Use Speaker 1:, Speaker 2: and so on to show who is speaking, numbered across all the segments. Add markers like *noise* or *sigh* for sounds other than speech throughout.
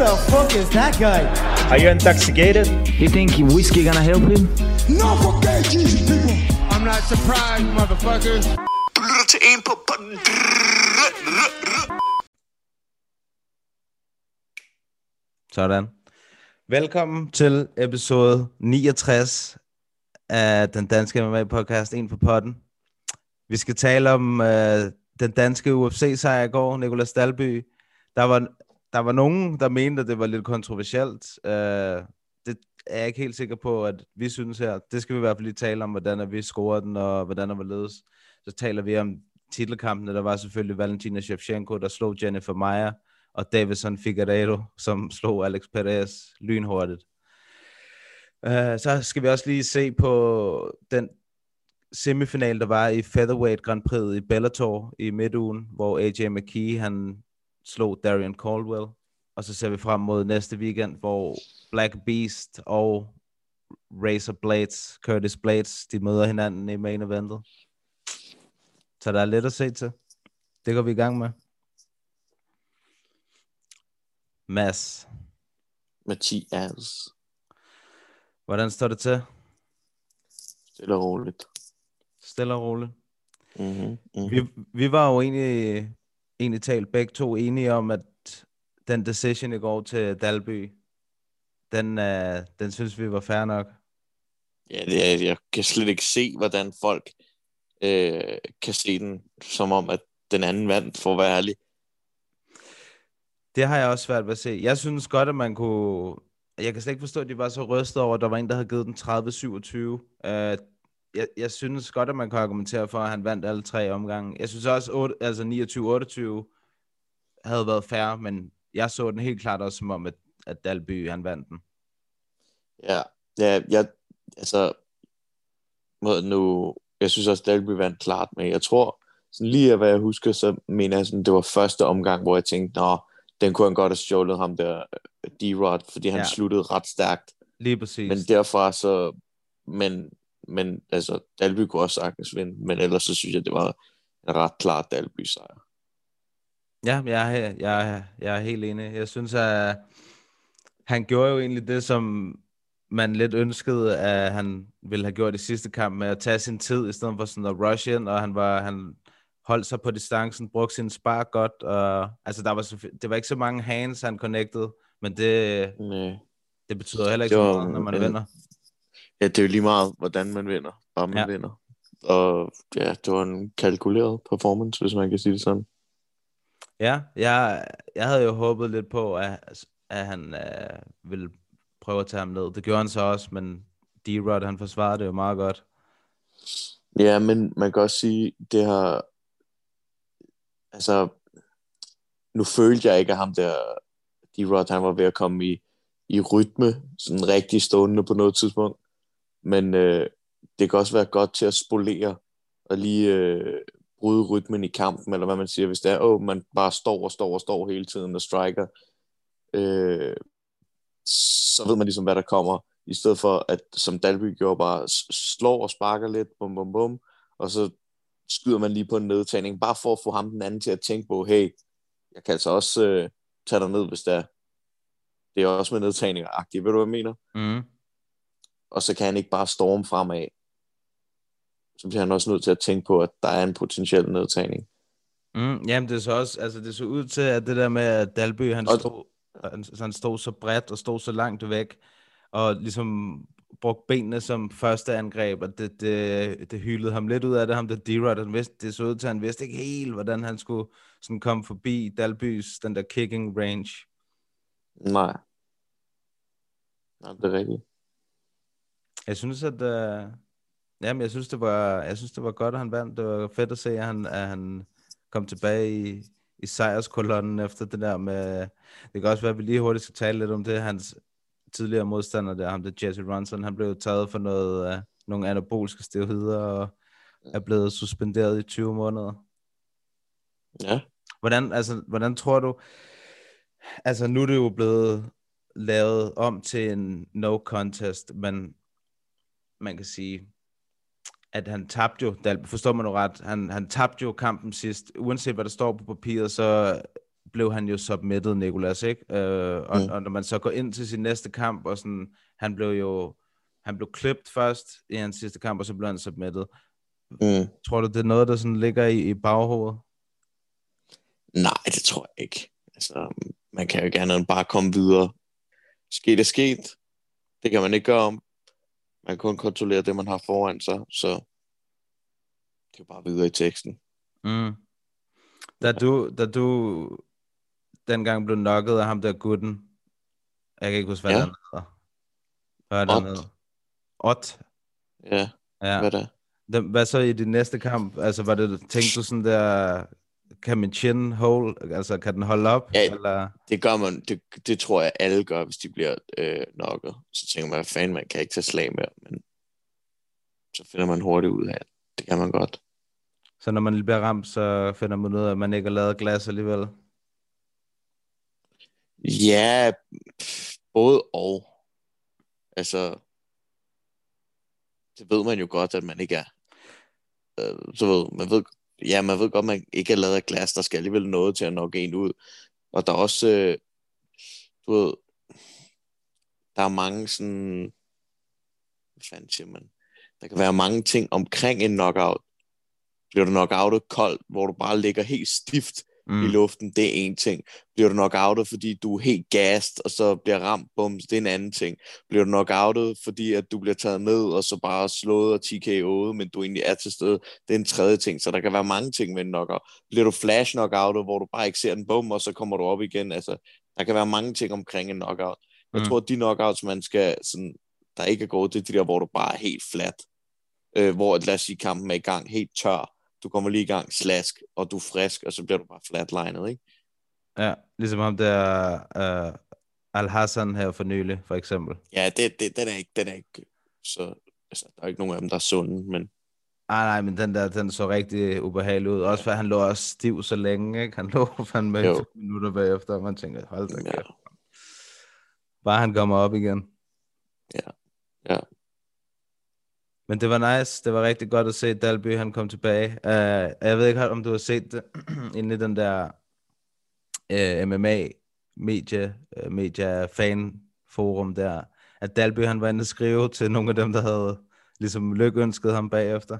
Speaker 1: the fuck is that guy?
Speaker 2: Are you intoxicated?
Speaker 3: You think whiskey gonna help him?
Speaker 1: No fucking Jesus, people.
Speaker 4: I'm not surprised, motherfuckers.
Speaker 5: Du lytter til en på... på
Speaker 6: Sådan. Velkommen til episode 69 af den danske MMA-podcast, En på potten. Vi skal tale om øh, den danske UFC-sejr i går, Nicolas Dalby. Der var, der var nogen, der mente, at det var lidt kontroversielt. Øh, det er jeg ikke helt sikker på, at vi synes her. Det skal vi i hvert fald lige tale om, hvordan er vi scorer den, og hvordan er vi ledes. Så taler vi om titelkampene. Der var selvfølgelig Valentina Shevchenko, der slog Jennifer Maia, og Davison Figueiredo, som slog Alex Perez lynhurtigt. Øh, så skal vi også lige se på den semifinal, der var i Featherweight Grand Prix i Bellator i midtugen, hvor AJ McKee, han slog Darian Caldwell. Og så ser vi frem mod næste weekend, hvor Black Beast og Razor Blades, Curtis Blades, de møder hinanden i main eventet. Så der er lidt at se til. Det går vi i gang med. Mads,
Speaker 5: Mathias.
Speaker 6: hvordan står det til?
Speaker 5: Stille og roligt.
Speaker 6: Stille og roligt.
Speaker 5: Mm-hmm. Mm-hmm.
Speaker 6: Vi, vi var jo egentlig, egentlig talt begge to enige om, at den decision i går til Dalby, den, uh, den synes vi var fair nok.
Speaker 5: Ja, det er, jeg kan slet ikke se, hvordan folk øh, kan se den, som om, at den anden vandt, for at være ærlig.
Speaker 6: Det har jeg også svært ved at se. Jeg synes godt, at man kunne... Jeg kan slet ikke forstå, at de var så rystet over, at der var en, der havde givet den 30-27. Uh, jeg, jeg synes godt, at man kan argumentere for, at han vandt alle tre omgange. Jeg synes også, 8, altså 29-28 havde været fair, men jeg så den helt klart også som om, at, at Dalby, han vandt den.
Speaker 5: Ja, ja jeg, altså, nu, jeg synes også, Dalby vandt klart, men jeg tror, sådan lige af hvad jeg husker, så mener jeg, sådan, det var første omgang, hvor jeg tænkte, nå, den kunne han godt have stjålet ham der, D-Rod, fordi han
Speaker 6: ja.
Speaker 5: sluttede ret stærkt.
Speaker 6: Lige præcis.
Speaker 5: Men derfra så, men, men altså, Dalby kunne også sagtens vinde, men ellers så synes jeg, det var en ret klar Dalby sejr.
Speaker 6: Ja, jeg er, jeg, er, jeg er helt enig. Jeg synes, at han gjorde jo egentlig det, som man lidt ønskede, at han ville have gjort i sidste kamp, med at tage sin tid, i stedet for sådan at rush ind, og han, var, han holdt sig på distancen, brugte sin spark godt, og altså, der var, det var ikke så mange hands, han connected, men det,
Speaker 5: Nej.
Speaker 6: det betyder heller ikke
Speaker 5: Det
Speaker 6: så meget, når man vinder.
Speaker 5: Ja, det er jo lige meget, hvordan man vinder, om man
Speaker 6: ja.
Speaker 5: vinder. Og ja, det var en kalkuleret performance, hvis man kan sige det sådan.
Speaker 6: Ja, jeg, jeg havde jo håbet lidt på, at, at han øh, ville prøve at tage ham ned. Det gjorde han så også, men D-Rod, han forsvarede det jo meget godt.
Speaker 5: Ja, men man kan også sige, det har... Altså, nu følte jeg ikke, at ham der, D-Rod, han var ved at komme i, i rytme, sådan rigtig stående på noget tidspunkt. Men øh, det kan også være godt til at spolere og lige øh, bryde rytmen i kampen, eller hvad man siger, hvis det er, åh, man bare står og står og står hele tiden og striker, øh, så ved man ligesom, hvad der kommer, i stedet for at, som Dalby gjorde, bare slår og sparker lidt, bum, bum, bum, og så skyder man lige på en nedtagning, bare for at få ham den anden til at tænke på, hey, jeg kan altså også øh, tage dig ned, hvis det er. Det er også med nedtagninger-agtigt, ved du, hvad jeg mener?
Speaker 6: Mm.
Speaker 5: Og så kan han ikke bare storme fremad. Så bliver han også nødt til at tænke på, at der er en potentiel nedtagning.
Speaker 6: Mm, jamen, det så også, altså det så ud til, at det der med, at Dalby, han
Speaker 5: Og-
Speaker 6: stod, han, han stod så bredt og stod så langt væk, og ligesom brugte benene som første angreb, og det, det, det hylede ham lidt ud af det, ham der D-Rod, han vidste, det så ud til, at han vidste ikke helt, hvordan han skulle sådan komme forbi Dalbys, den der kicking range.
Speaker 5: Nej. Nej, det er rigtigt.
Speaker 6: Jeg synes, at uh, jamen, jeg synes, det var, jeg synes, det var godt, at han vandt. Det var fedt at se, at han, at han kom tilbage i, i sejrskolonnen efter det der med... Det kan også være, at vi lige hurtigt skal tale lidt om det. Hans tidligere modstander der, ham der Jesse Ronson, han blev jo taget for noget, uh, nogle anabolske steroider og er blevet suspenderet i 20 måneder.
Speaker 5: Ja.
Speaker 6: Hvordan, altså, hvordan tror du, altså nu er det jo blevet lavet om til en no contest, men man kan sige, at han tabte jo, der, forstår man nu ret, han, han tabte jo kampen sidst, uanset hvad der står på papiret, så blev han jo submitted, Nicolas, ikke? Øh, og,
Speaker 5: Mm.
Speaker 6: og når man så går ind til sin næste kamp, og sådan, han blev jo, han blev klippet først i hans sidste kamp, og så blev han submitted.
Speaker 5: Mm.
Speaker 6: Tror du, det er noget, der sådan ligger i, i baghovedet?
Speaker 5: Nej, det tror jeg ikke. Altså, man kan jo end bare komme videre. Sket er sket. Det kan man ikke gøre om. Man kan kun kontrollere det, man har foran sig, så det er jo bare videre i teksten.
Speaker 6: Mm. Da du, da du dengang blev knocket af ham der gutten, jeg kan ikke huske, hvad
Speaker 5: Ja.
Speaker 6: han hedder. Hvad er
Speaker 5: Ott.
Speaker 6: hedder? Ott.
Speaker 5: Ja,
Speaker 6: Ja.
Speaker 5: hvad der?
Speaker 6: Hvad så i din næste kamp? Altså, var det, tænkte du sådan der, kan min chin hold, altså kan den holde op?
Speaker 5: Ja.
Speaker 6: Eller?
Speaker 5: Det gør man, det, det tror jeg alle gør, hvis de bliver øh, knocket. Så tænker man, hvad fanden, man kan ikke tage slag mere, men så finder man hurtigt ud af, at det kan man godt.
Speaker 6: Så når man lige bliver ramt, så finder man ud af, at man ikke har lavet glas alligevel?
Speaker 5: Ja, både og. Altså, det ved man jo godt, at man ikke er. Øh, så ved, man ved, ja, man ved godt, man ikke er lavet af glas. Der skal alligevel noget til at nok en ud. Og der er også, øh, du ved, der er mange sådan, hvad fanden siger man? Der kan være mange ting omkring en knockout. Bliver du knockoutet koldt, hvor du bare ligger helt stift, mm. i luften, det er en ting. Bliver du knockoutet, fordi du er helt gassed, og så bliver ramt, bums, det er en anden ting. Bliver du knockoutet, fordi at du bliver taget ned, og så bare slået og TKO'et, men du egentlig er til stede, det er en tredje ting. Så der kan være mange ting med en knockout. Bliver du flash knockoutet, hvor du bare ikke ser den bum, og så kommer du op igen. Altså, der kan være mange ting omkring en knockout. Jeg
Speaker 6: Mm.
Speaker 5: tror, at de knockouts, man skal, sådan, der ikke er gået, det er de der, hvor du bare er helt flat. Øh, hvor, lad os sige, kampen er i gang, helt tør. Du kommer lige i gang, slask, og du er frisk, og så bliver du bare flatlinet, ikke?
Speaker 6: Ja, ligesom ham der uh, Al-Hassan her for nylig, for eksempel.
Speaker 5: Ja, det, det, den, er ikke, den er ikke, så, altså, der er ikke nogen af dem, der er sunde, men
Speaker 6: Ah, nej, men den der, den så rigtig ubehagelig ud. Også for han lå også stiv så længe, ikke? Han lå *laughs* fandme
Speaker 5: Jo.
Speaker 6: minutter bagefter, og man tænker, hold da
Speaker 5: ja,
Speaker 6: kæft. Bare han kommer op igen.
Speaker 5: Ja. Ja.
Speaker 6: Men det var nice. Det var rigtig godt at se Dalby, han kom tilbage. Uh, jeg ved ikke, om du har set det *clears throat* inde i den der uh, MMA medie, uh, media fan forum der, at Dalby han var inde og skrive til nogle af dem, der havde ligesom lykønsket ham bagefter.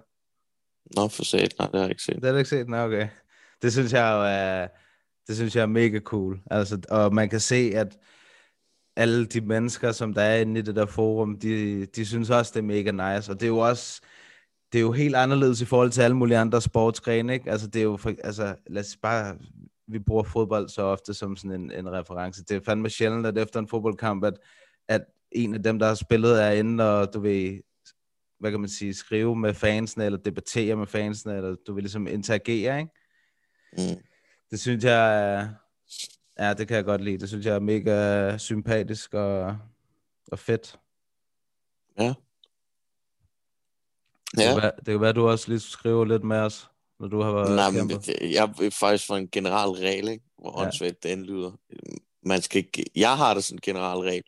Speaker 5: nå for sat, nej, det har jeg ikke set.
Speaker 6: Det har du ikke set? Nej, okay. Det synes jeg jo er, det synes jeg er mega cool. Altså, og man kan se, at alle de mennesker, som der er inde i det der forum, de, de synes også, det er mega nice. Og det er jo også, det er jo helt anderledes i forhold til alle mulige andre sportsgrene, ikke? Altså, det er jo, for, altså, lad os bare, vi bruger fodbold så ofte som sådan en, en reference. Det er fandme sjældent, at efter en fodboldkamp, at, at en af dem, der har spillet, er inde og, du ved, hvad kan man sige, skrive med fansene, eller debattere med fansene, eller du vil ligesom interagere, ikke?
Speaker 5: Mm.
Speaker 6: Det synes jeg ja, det kan jeg godt lide. Det synes jeg er mega sympatisk og, og fedt.
Speaker 5: Ja.
Speaker 6: Det,
Speaker 5: Ja,
Speaker 6: kan være, det kan være, du også lige skriver lidt med os, når du har været
Speaker 5: nej, men det, jeg er faktisk for en general regel, ikke? hvor
Speaker 6: Ja.
Speaker 5: åndssvagt det lyder. Man skal ikke, jeg har det sådan en general regel,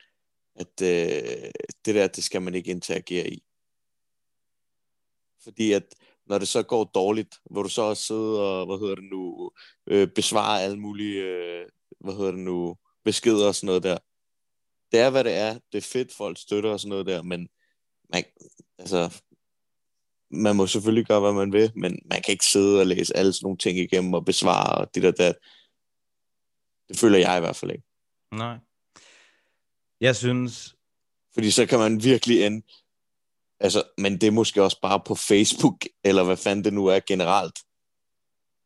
Speaker 5: at øh, det der, det skal man ikke interagere i. Fordi at når det så går dårligt, hvor du så sidder og, hvad hedder det nu, øh, besvarer alle mulige, øh, hvad hedder det nu, beskeder og sådan noget der. Det er, hvad det er. Det er fedt, folk støtter og sådan noget der, men man, altså, man må selvfølgelig gøre, hvad man vil, men man kan ikke sidde og læse alle sådan nogle ting igennem og besvare og det der, der. Det føler jeg i hvert fald ikke.
Speaker 6: Nej. Jeg synes,
Speaker 5: Fordi så kan man virkelig ende... Altså, men det er måske også bare på Facebook, eller hvad fanden det nu er generelt.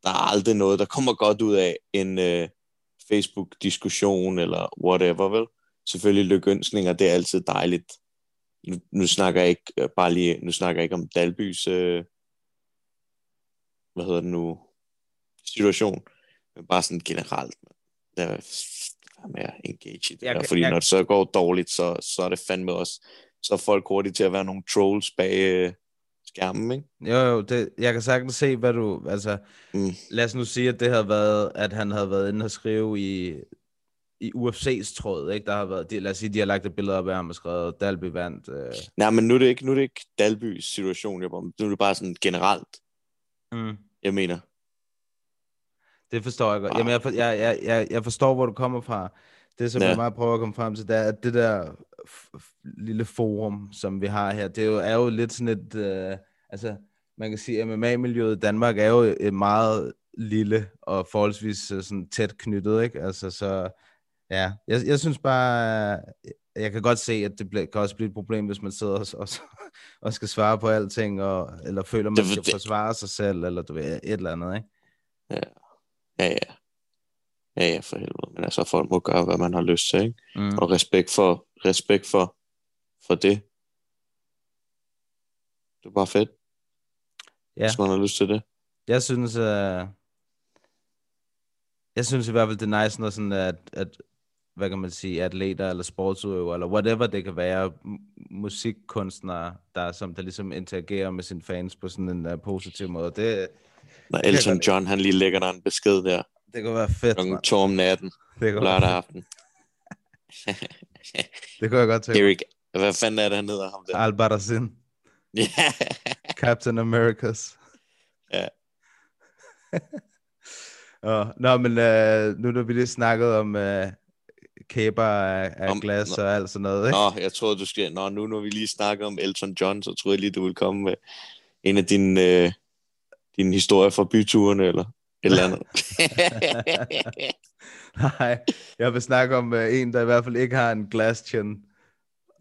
Speaker 5: Der er aldrig noget, der kommer godt ud af en øh, Facebook-diskussion, eller whatever, vel? Selvfølgelig lykønsninger, det er altid dejligt. Nu, nu snakker jeg ikke øh, bare lige, nu snakker jeg ikke om Dalbys, øh, hvad hedder det nu, situation, men bare sådan generelt. Der er mere engage i det
Speaker 6: Jeg
Speaker 5: der, fordi
Speaker 6: jeg-
Speaker 5: når det så går dårligt, så, så er det fandme også, så er folk hurtige til at være nogle trolls bag øh, skærmen, ikke?
Speaker 6: jo, jo, det, jeg kan sagtens se, hvad du, altså,
Speaker 5: Mm.
Speaker 6: lad os nu sige, at det havde været, at han havde været inde og skrive i, i UFC's tråd, ikke? Der har været, de, lad os sige, de har lagt et billede op af ham og skrevet, Dalby vandt. Øh,
Speaker 5: Nej, men nu er det ikke, nu er det ikke Dalbys situation, jeg bare, nu er det bare sådan generelt,
Speaker 6: mm.
Speaker 5: jeg mener.
Speaker 6: Det forstår jeg godt. Jamen, jeg, for, jeg, jeg, jeg, jeg forstår, hvor du kommer fra. Det, som ja. Jeg meget prøver at komme frem til, det er, at det der lille forum, som vi har her, det er jo, er jo lidt sådan et... Øh, altså, man kan sige, at MMA-miljøet i Danmark er jo et meget lille og forholdsvis øh, sådan tæt knyttet, ikke? Altså, så ja, jeg, jeg synes bare, jeg kan godt se, at det ble, kan også blive et problem, hvis man sidder og, og, *laughs* og skal svare på alting, og, eller føler, man
Speaker 5: Det-
Speaker 6: skal
Speaker 5: det-
Speaker 6: forsvare sig selv, eller du ved, et eller andet, ikke?
Speaker 5: Ja, ja. Ja, ja, for helvede. Men altså, folk må gøre, hvad man har lyst til, ikke?
Speaker 6: Mm.
Speaker 5: Og respekt for, respekt for, for det. Det er bare fedt,
Speaker 6: Ja.
Speaker 5: hvis man har lyst til det.
Speaker 6: Jeg synes, uh, jeg synes i hvert fald, det er nice, når sådan, at, at hvad kan man sige, atleter eller sportsudøvere, eller whatever det kan være, musikkunstnere, der, som der ligesom interagerer med sine fans på sådan en uh, positiv måde. Det,
Speaker 5: Når Elton. John, han lige lægger der en besked der,
Speaker 6: det kunne være fedt,
Speaker 5: klokken to om natten,
Speaker 6: Det kunne,
Speaker 5: lørdag
Speaker 6: være,
Speaker 5: aften.
Speaker 6: det kunne jeg godt tænke.
Speaker 5: Erik, hvad fanden er det, han hedder ham der?
Speaker 6: Albarazin,
Speaker 5: Ja, *laughs*
Speaker 6: Captain Americas.
Speaker 5: Ja. *laughs*
Speaker 6: oh, nå, men uh, nu når vi lige snakket om uh, kæber af, af
Speaker 5: Om-
Speaker 6: glas
Speaker 5: nå.
Speaker 6: og alt sådan noget, ikke?
Speaker 5: Nå, jeg troede, du skal... Nå, nu når vi lige snakker om Elton John, så troede jeg lige, du ville komme med en af dine, øh, dine historier fra byturene, eller et eller andet. *laughs*
Speaker 6: Nej, jeg vil snakke om uh, en, der i hvert fald ikke har en glass chin.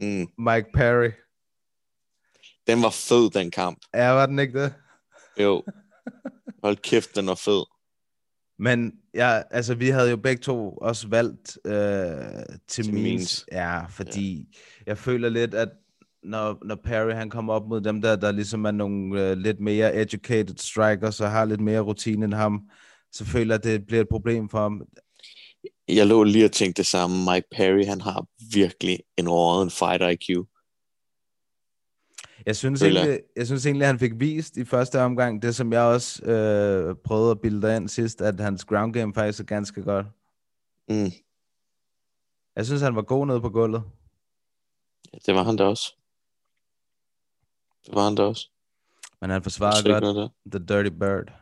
Speaker 5: mm.
Speaker 6: Mike Perry.
Speaker 5: Den var fed, den kamp.
Speaker 6: Ja, var den ikke det?
Speaker 5: Jo. *laughs* Hold kæft, den var fed.
Speaker 6: Men ja, altså, vi havde jo begge to også valgt øh, til.
Speaker 5: Means.
Speaker 6: Ja, fordi ja. jeg føler lidt, at når, når Perry han kommer op mod dem der, der ligesom er nogle øh, lidt mere educated strikers og har lidt mere rutine end ham, så føler jeg, at det bliver et problem for ham.
Speaker 5: Jeg lå lige og tænkte det samme. Mike Perry, han har virkelig en råden fighter IQ.
Speaker 6: Jeg synes,
Speaker 5: jeg.
Speaker 6: egentlig, jeg synes egentlig, at han fik vist i første omgang, det som jeg også øh, prøvede at bilde ind sidst, at hans ground game faktisk er ganske godt.
Speaker 5: Mm.
Speaker 6: Jeg synes, han var god nede på gulvet.
Speaker 5: Ja, det var han da også. Det var han da også.
Speaker 6: Men han forsvarede
Speaker 5: er ikke
Speaker 6: godt
Speaker 5: noget der.
Speaker 6: The Dirty Bird.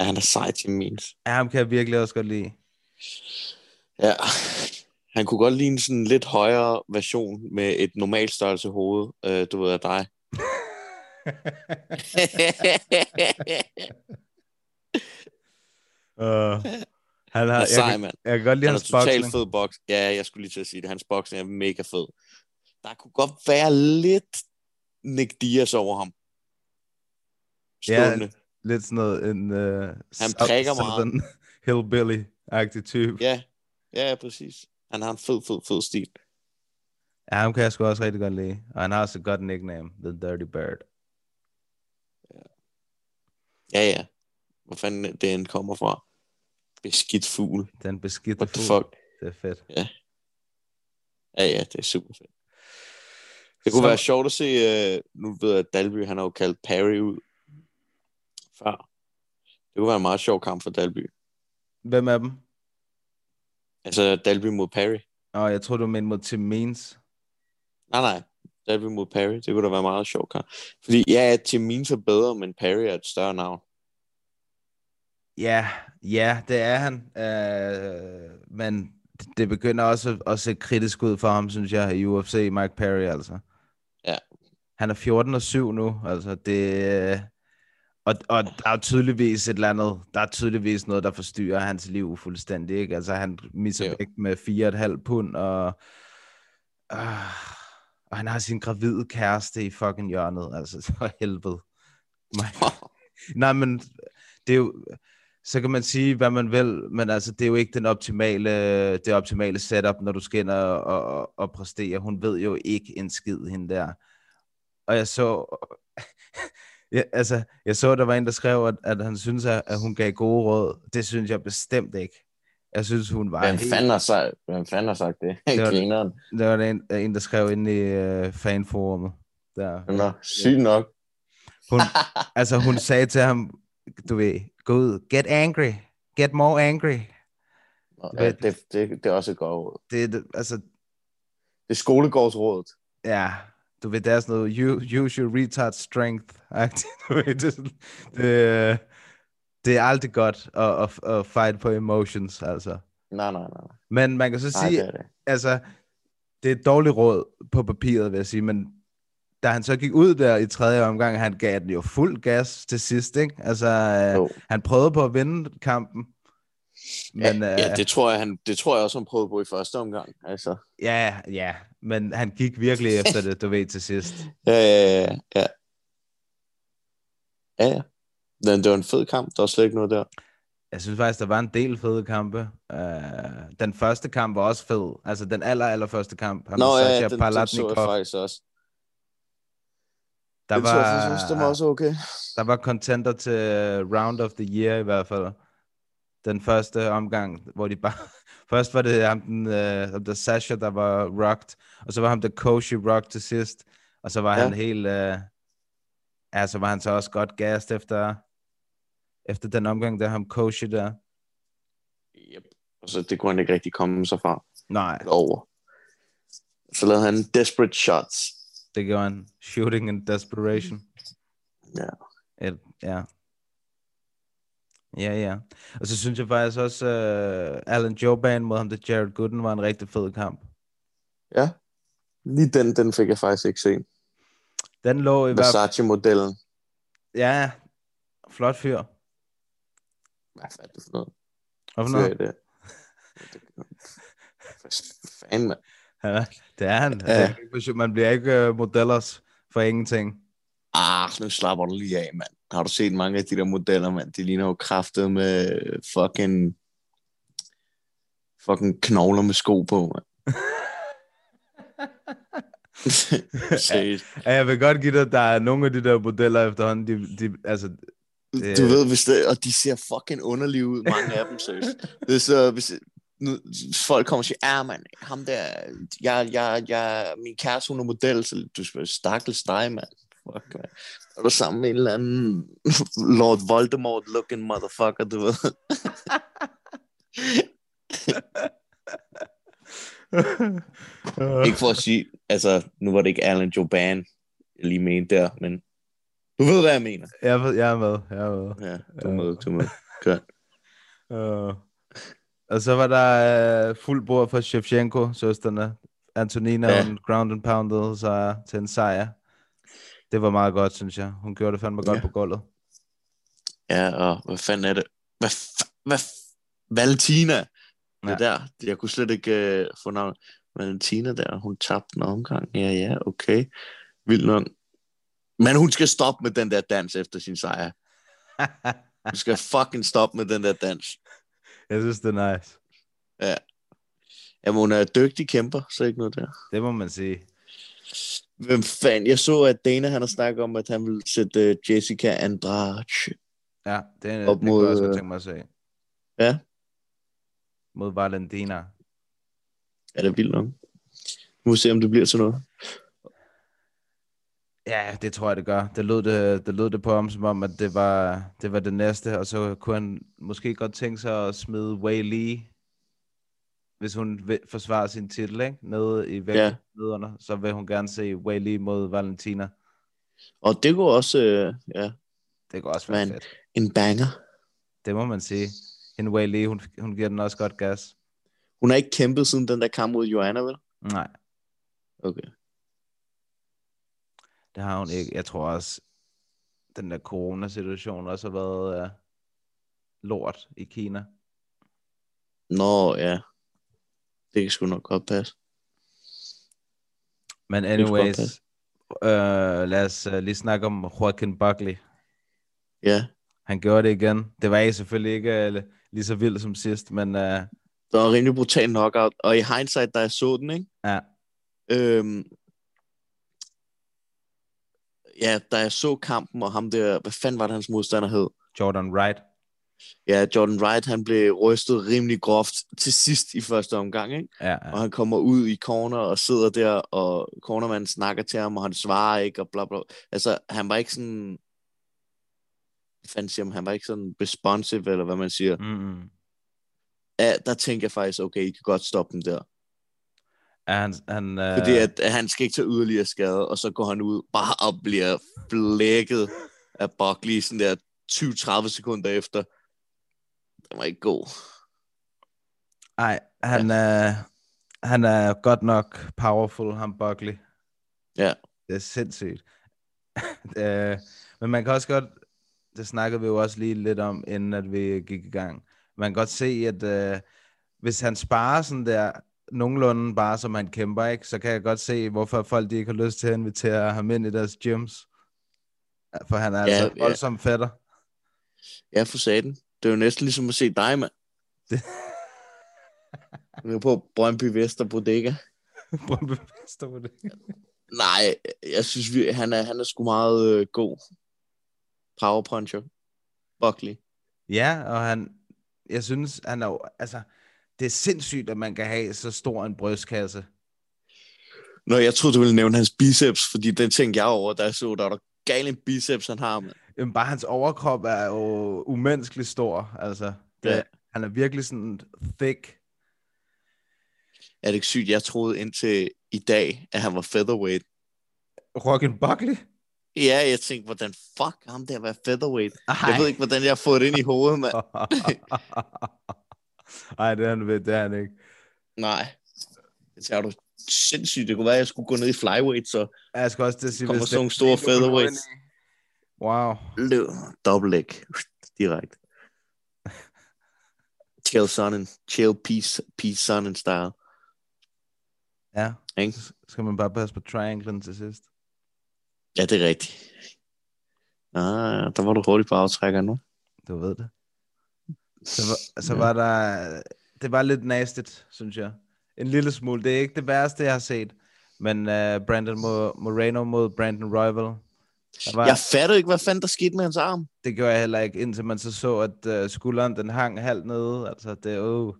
Speaker 5: Ja, han er sej til means.
Speaker 6: Ja, ham kan jeg virkelig også godt lide.
Speaker 5: Ja, han kunne godt ligne sådan en lidt højere version med et normalt størrelse hoved, øh, du ved af dig.
Speaker 6: Uh, *laughs* han
Speaker 5: Han
Speaker 6: har,
Speaker 5: er
Speaker 6: jeg,
Speaker 5: sej,
Speaker 6: kan, jeg kan godt lide
Speaker 5: Han er
Speaker 6: hans
Speaker 5: totalt
Speaker 6: boksning.
Speaker 5: fed boks. Ja, jeg skulle lige til at sige det. Hans boksning er mega fed. Der kunne godt være lidt Nick Diaz over ham.
Speaker 6: Ja,
Speaker 5: Stående.
Speaker 6: Lidt sådan noget en uh,
Speaker 5: Han prikker meget.
Speaker 6: hillbilly-agtig type.
Speaker 5: Ja, ja, ja, præcis. Han har en fed, fed, fed stil.
Speaker 6: Ja, ham kan jeg sgu også rigtig godt lide. Og han har også et godt nickname, The Dirty Bird.
Speaker 5: Ja, ja. Hvor fanden det end kommer fra. Beskidt fugl.
Speaker 6: Den beskidte
Speaker 5: What the
Speaker 6: fugl.
Speaker 5: fuck?
Speaker 6: Det er fedt.
Speaker 5: Ja, ja, det er super fedt. Det kunne
Speaker 6: Så-
Speaker 5: være sjovt at se, uh, nu ved jeg, at Dalby, han har jo kaldt Perry ud før. Det kunne være en meget sjov kamp for Dalby.
Speaker 6: Hvem af dem?
Speaker 5: Altså Dalby mod Perry.
Speaker 6: Åh, jeg tror du mente mod Tim Means.
Speaker 5: Nej, nej. Dalby mod Perry. Det kunne da være meget sjovt kamp. Fordi ja, Tim Means er bedre, men Perry er et større navn.
Speaker 6: Ja, ja, det er han. Uh, men det begynder også at, at se kritisk ud for ham, synes jeg, i UFC, Mike Perry, altså.
Speaker 5: Ja.
Speaker 6: Han er 14 og 7 nu, altså det... Og, og der er tydeligvis et eller andet, der er tydeligvis noget, der forstyrrer hans liv fuldstændig, ikke? Altså han misser
Speaker 5: Jo.
Speaker 6: vægt med 4,5 pund, og, uh, og han har sin gravide kæreste i fucking hjørnet, altså *laughs* for helvede. My, *laughs* Nej, men det er jo, så kan man sige, hvad man vil, men altså, det er jo ikke den optimale, det optimale setup, når du skal ind og, og, og præstere. Hun ved jo ikke en skid, hende der. Og jeg så, ja, altså, jeg så, der var en, der skrev, at, at han synes, at, at hun gav gode råd. Det synes jeg bestemt ikke. Jeg synes, hun var
Speaker 5: Hvem
Speaker 6: helt...
Speaker 5: fanden har sagt, hvem fanden har sagt det?
Speaker 6: Det *laughs* var-
Speaker 5: Grineren.
Speaker 6: Der var en, en, der skrev ind i uh, fanforummet. Der.
Speaker 5: Nå, sygt nok.
Speaker 6: Hun, *laughs* altså, hun sagde til ham, du ved, gå ud, get angry, get more angry.
Speaker 5: Nå,
Speaker 6: Det-
Speaker 5: ja, det, det, det er også et godt råd.
Speaker 6: Det, er det- altså,
Speaker 5: Det er skolegårdsrådet.
Speaker 6: ja, du ved, der er sådan noget, use your retard strength. *laughs* Du ved, det, er det, det er altid godt at, at, at fight på emotions, altså.
Speaker 5: Nej, nej, nej.
Speaker 6: Men man kan så
Speaker 5: Nej,
Speaker 6: sige,
Speaker 5: det er det.
Speaker 6: altså, det er et dårligt råd på papiret, vil jeg sige, men da han så gik ud der i tredje omgang, han gav den jo fuld gas til sidst, ikke? Altså, øh,
Speaker 5: Jo.
Speaker 6: han prøvede på at vinde kampen, men
Speaker 5: ja,
Speaker 6: øh,
Speaker 5: ja, det tror jeg, han, det tror jeg også, han prøvede på i første omgang. Altså.
Speaker 6: ja, ja, men han gik virkelig *laughs* efter det, du ved, til sidst.
Speaker 5: Ja, ja, ja, ja. Ja, ja. Men det var en fed kamp, der var slet ikke noget der.
Speaker 6: Jeg synes faktisk, der var en del fede kampe. Uh, den første kamp var også fed. Altså den aller, aller første kamp. ham
Speaker 5: Nå ja,
Speaker 6: Sasha
Speaker 5: den, den så jeg faktisk også.
Speaker 6: der,
Speaker 5: Den så jeg
Speaker 6: var,
Speaker 5: faktisk også, den var også okay.
Speaker 6: der var contender til Round of the Year i hvert fald. Den første omgang, hvor de bare... *laughs* Først var det ham, den, ham der Sasha, der var rocked, og så var ham der Koshi rocked til sidst, og så var
Speaker 5: Ja.
Speaker 6: han helt... Uh, ja, så var han så også godt gassed efter, efter den omgang, der ham Koshi der.
Speaker 5: Yep. Og så det kunne han ikke rigtig komme sig fra
Speaker 6: Nej,
Speaker 5: over. Så lavede han desperate shots.
Speaker 6: det gjorde han. Shooting in desperation.
Speaker 5: Ja.
Speaker 6: Et, ja. Ja, ja. Og så synes jeg faktisk også, uh, Alan Joban mod ham, der Jared Gooden, var en rigtig fed kamp.
Speaker 5: Ja. Lige den, den fik jeg faktisk ikke set.
Speaker 6: Den lå i.
Speaker 5: Versace-modellen.
Speaker 6: Ja, flot fyr.
Speaker 5: Hvad er det for noget?
Speaker 6: Hvad for noget?
Speaker 5: det? Fanden, mand?
Speaker 6: Ja, det er han.
Speaker 5: Ja.
Speaker 6: Man bliver ikke uh, modellers for ingenting.
Speaker 5: Ah, nu slapper du lige af, mand. Har du set mange af de der modeller, mand? De ligner jo kraftet med fucking fucking knogler med sko på, mand. *laughs*
Speaker 6: Ja, jeg vil godt give dig, at der er nogle af de der modeller efterhånden, de, de, altså, Det-
Speaker 5: Du ved, hvis det, og de ser fucking underlige ud, mange af dem, seriøst. Det er så, hvis nu, folk kommer og siger, ja, man, ham der, jeg, jeg, jeg, min kæreste, hun er model, så du skal stakkels dig, mand. Fuck, man. Er du sammen med en eller anden Lord Voldemort-looking motherfucker, du ved? ikke for at sige, altså, nu var det ikke Alan Joban, jeg lige mente der, men du ved, hvad jeg mener.
Speaker 6: jeg, ved- jeg er med, jeg er med.
Speaker 5: Ja, du er med, du er med. Godt.
Speaker 6: Uh, og så var der uh, fuld bord for Shevchenko, søsterne. Antonina,
Speaker 5: Ja.
Speaker 6: ja. hun ground and pounded sig til en sejr. Det var meget godt, synes jeg. Hun gjorde det fandme godt
Speaker 5: Ja.
Speaker 6: på gulvet.
Speaker 5: Ja, og hvad fanden er det? Hvad, hvad Valentina. Det
Speaker 6: Ja.
Speaker 5: der, jeg kunne slet ikke uh, få navn. Valentina der, hun tabte en omgang. Ja, ja, okay. Vildt nok. Men hun skal stoppe med den der dans efter sin sejr. *laughs* Hun skal fucking stoppe med den der dans.
Speaker 6: jeg synes, det er nice.
Speaker 5: Jamen, hun er dygtig kæmper, så ikke noget der.
Speaker 6: Det må man sige.
Speaker 5: Hvem fanden? Jeg så, at Dana han har snakket om, at han vil sætte uh, Jessica Andrade.
Speaker 6: Ja, det, er,
Speaker 5: Op
Speaker 6: det kunne jeg også
Speaker 5: mod,
Speaker 6: godt
Speaker 5: øh,
Speaker 6: tænke mig at se.
Speaker 5: Ja,
Speaker 6: Mod Valentina.
Speaker 5: er det vildt nok. Nu må vi se, om det bliver til noget.
Speaker 6: Ja, det tror jeg, det gør. Det lød det, det, lød det på ham, som om, at det var, det var det næste, og så kunne han måske godt tænke sig at smide Wei Li, hvis hun vil forsvare sin titel, ikke? Nede i
Speaker 5: Ja.
Speaker 6: vægtnederne, så vil hun gerne se Li mod Valentina.
Speaker 5: Og det går også, øh, ja,
Speaker 6: Det kunne også være fedt.
Speaker 5: en banger.
Speaker 6: Det må man sige. Hende Li, hun, hun giver den også godt gas.
Speaker 5: Hun har ikke kæmpet siden den der kamp mod Joanna, vel?
Speaker 6: Nej,
Speaker 5: Okay.
Speaker 6: det har hun ikke. Jeg tror også, den der coronasituation også har været uh, lort i Kina.
Speaker 5: Nå, ja. Det kan sgu nok godt passe.
Speaker 6: Men anyways, øh, lad os uh, lige snakke om Joaquin Buckley.
Speaker 5: Ja.
Speaker 6: Han gjorde det igen. Det var ikke selvfølgelig ikke uh, lige så vildt som sidst, men uh,
Speaker 5: Der var rimelig brutal knockout. Og i hindsight, da jeg så den, ikke?
Speaker 6: ja,
Speaker 5: Øhm, ja, da jeg så kampen, og ham der, hvad fanden var det, hans modstander hed?
Speaker 6: Jordan Wright.
Speaker 5: Ja, Jordan Wright, han blev rystet rimelig groft til sidst i første omgang, ikke?
Speaker 6: Ja,
Speaker 5: Og
Speaker 6: ja.
Speaker 5: han kommer ud i corner og sidder der, og cornermanden snakker til ham, og han svarer ikke, og bla bla. Altså, han var ikke sådan... Fanden siger? Han var ikke sådan responsive, eller hvad man siger.
Speaker 6: Mm-hmm.
Speaker 5: Ja, der tænker jeg faktisk, okay, I kan godt stoppe dem der.
Speaker 6: Ja, han, han, uh,
Speaker 5: Fordi at, at han skal ikke tage yderligere skade, og så går han ud bare og bliver flækket af Buckley, sådan der 20-30 sekunder efter. Den var ikke god.
Speaker 6: Nej, han, er, han er godt nok powerful, ham Buckley.
Speaker 5: Ja.
Speaker 6: Det er sindssygt. *laughs* øh, men man kan også godt, det snakkede vi jo også lige lidt om, inden at vi gik i gang. Man kan godt se, at øh, hvis han sparer sådan der, nogenlunde bare som han kæmper, ikke, så kan jeg godt se, hvorfor folk de ikke har lyst til at invitere ham ind i deres gyms. For han er
Speaker 5: Ja,
Speaker 6: ja, altså
Speaker 5: ja.
Speaker 6: voldsom fætter.
Speaker 5: Ja, for satan. Det er jo næsten ligesom at se dig, mand. *laughs*
Speaker 6: Det-
Speaker 5: Du er på Brøndby Vester Bodega. *laughs*
Speaker 6: Brøndby Vester på det.
Speaker 5: Nej, jeg synes, vi, han, er, han er sgu meget øh, god. Power puncher. Buckley.
Speaker 6: Ja, og han, jeg synes, han er jo, altså, det er sindssygt, at man kan have så stor en brystkasse.
Speaker 5: Nå, jeg troede, du ville nævne hans biceps, fordi den tænkte jeg over, da jeg så, der var der gal en biceps, han har, mand.
Speaker 6: Jamen, bare hans overkrop er jo umenneskeligt stor, altså. Det,
Speaker 5: Ja.
Speaker 6: ja. Han er virkelig sådan thick.
Speaker 5: Er det ikke sygt? Jeg troede indtil i dag, at han var featherweight.
Speaker 6: Rockin' Buckley?
Speaker 5: Ja, jeg tænkte, hvordan fuck ham der var featherweight?
Speaker 6: Ej.
Speaker 5: Jeg ved ikke, hvordan jeg har fået det ind i hovedet, mand. *laughs*
Speaker 6: Ej, det er han ved, det er han ikke.
Speaker 5: Nej. Det er du sindssygt. Det kunne være, at jeg skulle gå ned i flyweight, så
Speaker 6: Jeg skal også at sige,
Speaker 5: Kommer sådan nogle
Speaker 6: det-
Speaker 5: store
Speaker 6: det er
Speaker 5: featherweights.
Speaker 6: Wow.
Speaker 5: leg direkte. Chill Sonnen. Chill peace, peace Sonnen style.
Speaker 6: Ja,
Speaker 5: Ikke?
Speaker 6: skal man bare passe på trianglen til sidst.
Speaker 5: Ja, det er rigtigt. Ah, der var du hurtigt på aftrækkeren nu.
Speaker 6: Du ved det. Så, var, så var der... Det var lidt nastigt, synes jeg. En lille smule. Det er ikke det værste, jeg har set. Men uh, Brandon Mo- Moreno mod Brandon Royval. Var,
Speaker 5: Jeg fatter ikke, hvad fanden der skete med hans arm.
Speaker 6: Det gjorde jeg heller ikke, indtil man så så, at uh, skulderen den hang halvt nede. Altså, det.
Speaker 5: Åh,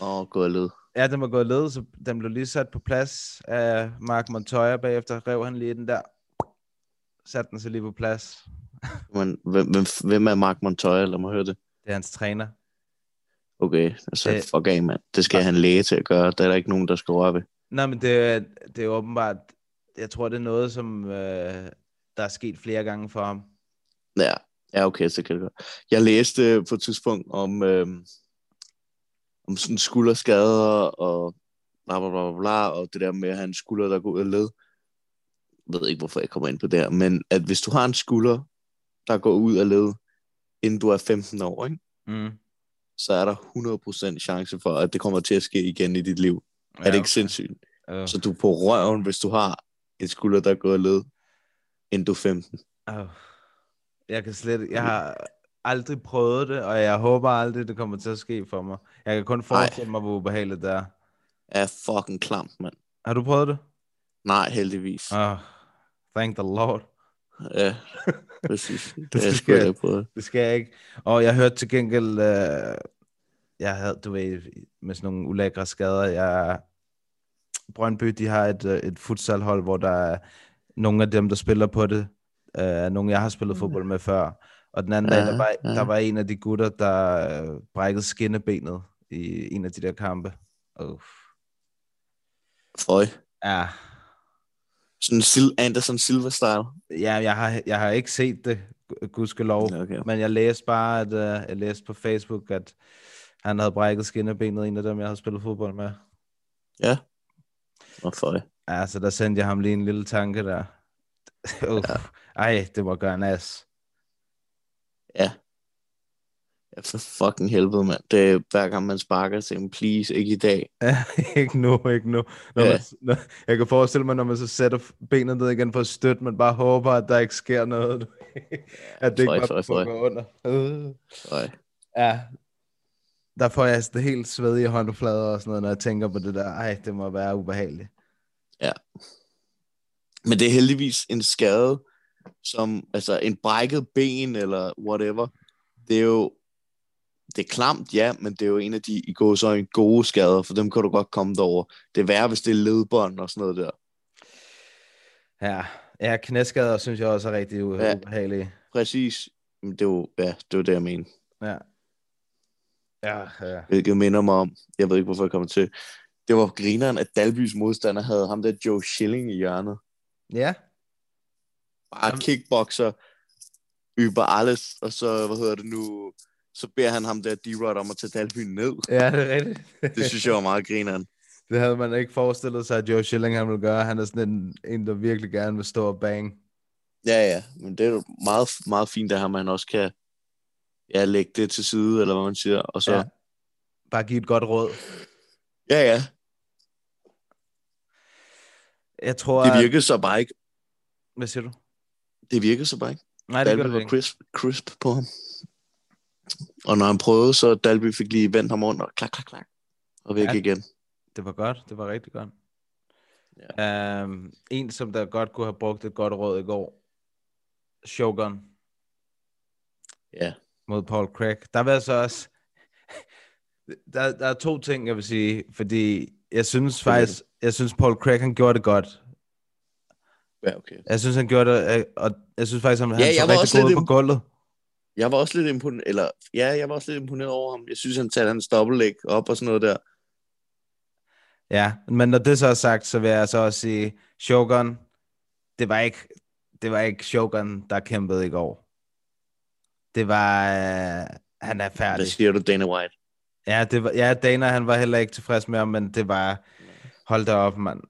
Speaker 5: oh, gået led.
Speaker 6: Ja, den var gået led, så den blev lige sat på plads af Mark Montoya. Bagefter rev han lige den der. Satte den så lige på plads. *laughs*
Speaker 5: Men, hvem, hvem, hvem er Mark Montoya? Lad mig høre det.
Speaker 6: Det er hans træner.
Speaker 5: Okay, altså
Speaker 6: Det-
Speaker 5: fuck af, mand. Det skal han læge til at gøre. Der er der ikke nogen, der skal røre ved.
Speaker 6: Nej, men det, er- det er åbenbart, jeg tror, det er noget, som øh, der er sket flere gange for ham.
Speaker 5: Ja, ja okay, så kan det godt. Jeg læste på et tidspunkt om, øh, om sådan skulderskader og bla, bla, bla, bla, og det der med at have en skulder, der går ud af led. Jeg ved ikke, hvorfor jeg kommer ind på det her, men at hvis du har en skulder, der går ud af led, inden du er 15 år, ikke?
Speaker 6: Mm.
Speaker 5: så er der 100% chance for, at det kommer til at ske igen i dit liv. Ja, er det ikke sindssygt?
Speaker 6: Uh,
Speaker 5: Så du er på røven, hvis du har en skulder, der går af led, inden du er 15.
Speaker 6: uh, jeg kan slet jeg har aldrig prøvet det, og jeg håber aldrig, det kommer til at ske for mig. Jeg kan kun forestille mig, hvor ubehageligt det er.
Speaker 5: Er fucking klamt, mand.
Speaker 6: Har du prøvet det?
Speaker 5: Nej, heldigvis.
Speaker 6: Uh, thank the Lord.
Speaker 5: Ja, *laughs* præcis. Det,
Speaker 6: Det skal jeg-
Speaker 5: på.
Speaker 6: Det skal jeg ikke. Og jeg hørte til gengæld, øh, jeg havde, du ved, med sådan nogle ulækre skader, jeg, Brøndby, de har et, øh, et futsalhold, hvor der er nogle af dem, der spiller på det, øh, nogle, jeg har spillet fodbold med før. Og den anden
Speaker 5: Ja,
Speaker 6: dag, der var,
Speaker 5: ja.
Speaker 6: der var en af de gutter, der øh, brækkede skinnebenet i en af de der kampe. Uff.
Speaker 5: Føj.
Speaker 6: Ja,
Speaker 5: Sådan Sil- Anderson Silver-style.
Speaker 6: ja jeg, har, jeg har ikke set det, gu- gudskelov.
Speaker 5: Okay.
Speaker 6: Men jeg læste bare, at uh, jeg læste på Facebook, at han havde brækket skinnebenet, en af dem, jeg havde spillet fodbold med.
Speaker 5: Ja. Og føj.
Speaker 6: Ja, så der sendte jeg ham lige en lille tanke der. Uff. Ej, det må gøre en as.
Speaker 5: Ja. Ja, for fucking helvede, mand. Det er hver gang man sparker, siger man, please, ikke i dag.
Speaker 6: Ja, *laughs* ikke nu, ikke nu. Når
Speaker 5: Ja.
Speaker 6: man, når, jeg kan forestille mig, når man så sætter benet ned igen for at støtte, man bare håber, at der ikke sker noget. *laughs* at det ikke bare
Speaker 5: føj.
Speaker 6: går under. Øh. Ja, der får jeg altså det helt svedige håndflader og sådan noget, når jeg tænker på det der. Ej, det må være ubehageligt.
Speaker 5: Men det er heldigvis en skade, som, altså en brækket ben eller whatever, det er jo, det er klamt, ja, men det er jo en af de i går så en gode skader, for dem kan du godt komme derover. Det er værre, hvis det er ledbånd og sådan noget der.
Speaker 6: Ja, ja knæskader synes jeg også er rigtig u-
Speaker 5: Ja.
Speaker 6: ubehagelige.
Speaker 5: Præcis. Men det er jo, ja, det var det, jeg mener.
Speaker 6: Ja. Ja, ja.
Speaker 5: Hvilket minder mig om, jeg ved ikke, hvorfor jeg kommer til, det var grineren, at Dalbys modstander havde ham der Joe Schilling i hjørnet.
Speaker 6: Ja,
Speaker 5: Bare
Speaker 6: Jamen-
Speaker 5: kickboxer, über alles, og så, hvad hedder det nu, så beder han ham der D-Rod om at tage Dalby ned.
Speaker 6: Ja, det er rigtigt. *laughs*
Speaker 5: Det synes jeg var meget grineren.
Speaker 6: Det havde man ikke forestillet sig, at Joe Schilling han ville gøre. Han er sådan en, en der virkelig gerne vil stå og bang.
Speaker 5: Ja, ja, men det er jo meget, meget fint, at ham, han også kan ja, lægge det til side, eller hvad man siger, og så,
Speaker 6: ja, Bare give et godt råd.
Speaker 5: ja, ja
Speaker 6: Jeg tror,
Speaker 5: det virkede så bare ikke.
Speaker 6: Hvad siger du?
Speaker 5: Det virkede så bare ikke.
Speaker 6: Nej, det
Speaker 5: Dalby
Speaker 6: det
Speaker 5: var
Speaker 6: ikke.
Speaker 5: crisp, crisp på ham. Og når han prøvede, så Dalby fik lige vendt ham rundt, og klak, klak, klak, og væk
Speaker 6: Ja.
Speaker 5: igen.
Speaker 6: Det var godt. Det var rigtig godt. Ja. Um, en, som der godt kunne have brugt et godt råd i går. Shogun
Speaker 5: Ja,
Speaker 6: mod Paul Craig. Der jeg så også... *laughs* Der, der er to ting, jeg vil sige, fordi jeg synes
Speaker 5: Hvad
Speaker 6: faktisk, jeg synes Paul Craig, han gjorde det godt.
Speaker 5: ja, okay.
Speaker 6: Jeg synes, han gjorde det, øh, og jeg synes faktisk, han, han
Speaker 5: jeg
Speaker 6: så rigtig god på gulvet.
Speaker 5: Jeg var også lidt imponeret, eller ja, jeg var også lidt imponeret over ham. Jeg synes, han tager hans dobbeltlæg op og sådan noget der.
Speaker 6: Ja, men når det så er sagt, så vil jeg så også sige, Shogun, det var ikke, det var ikke Shogun, der kæmpede i går. Det var, øh, han er
Speaker 5: Hvad
Speaker 6: færdig.
Speaker 5: siger du, Dana White?
Speaker 6: Ja, det var, ja, Dana, han var heller ikke tilfreds med ham, men det var, hold da op, mand.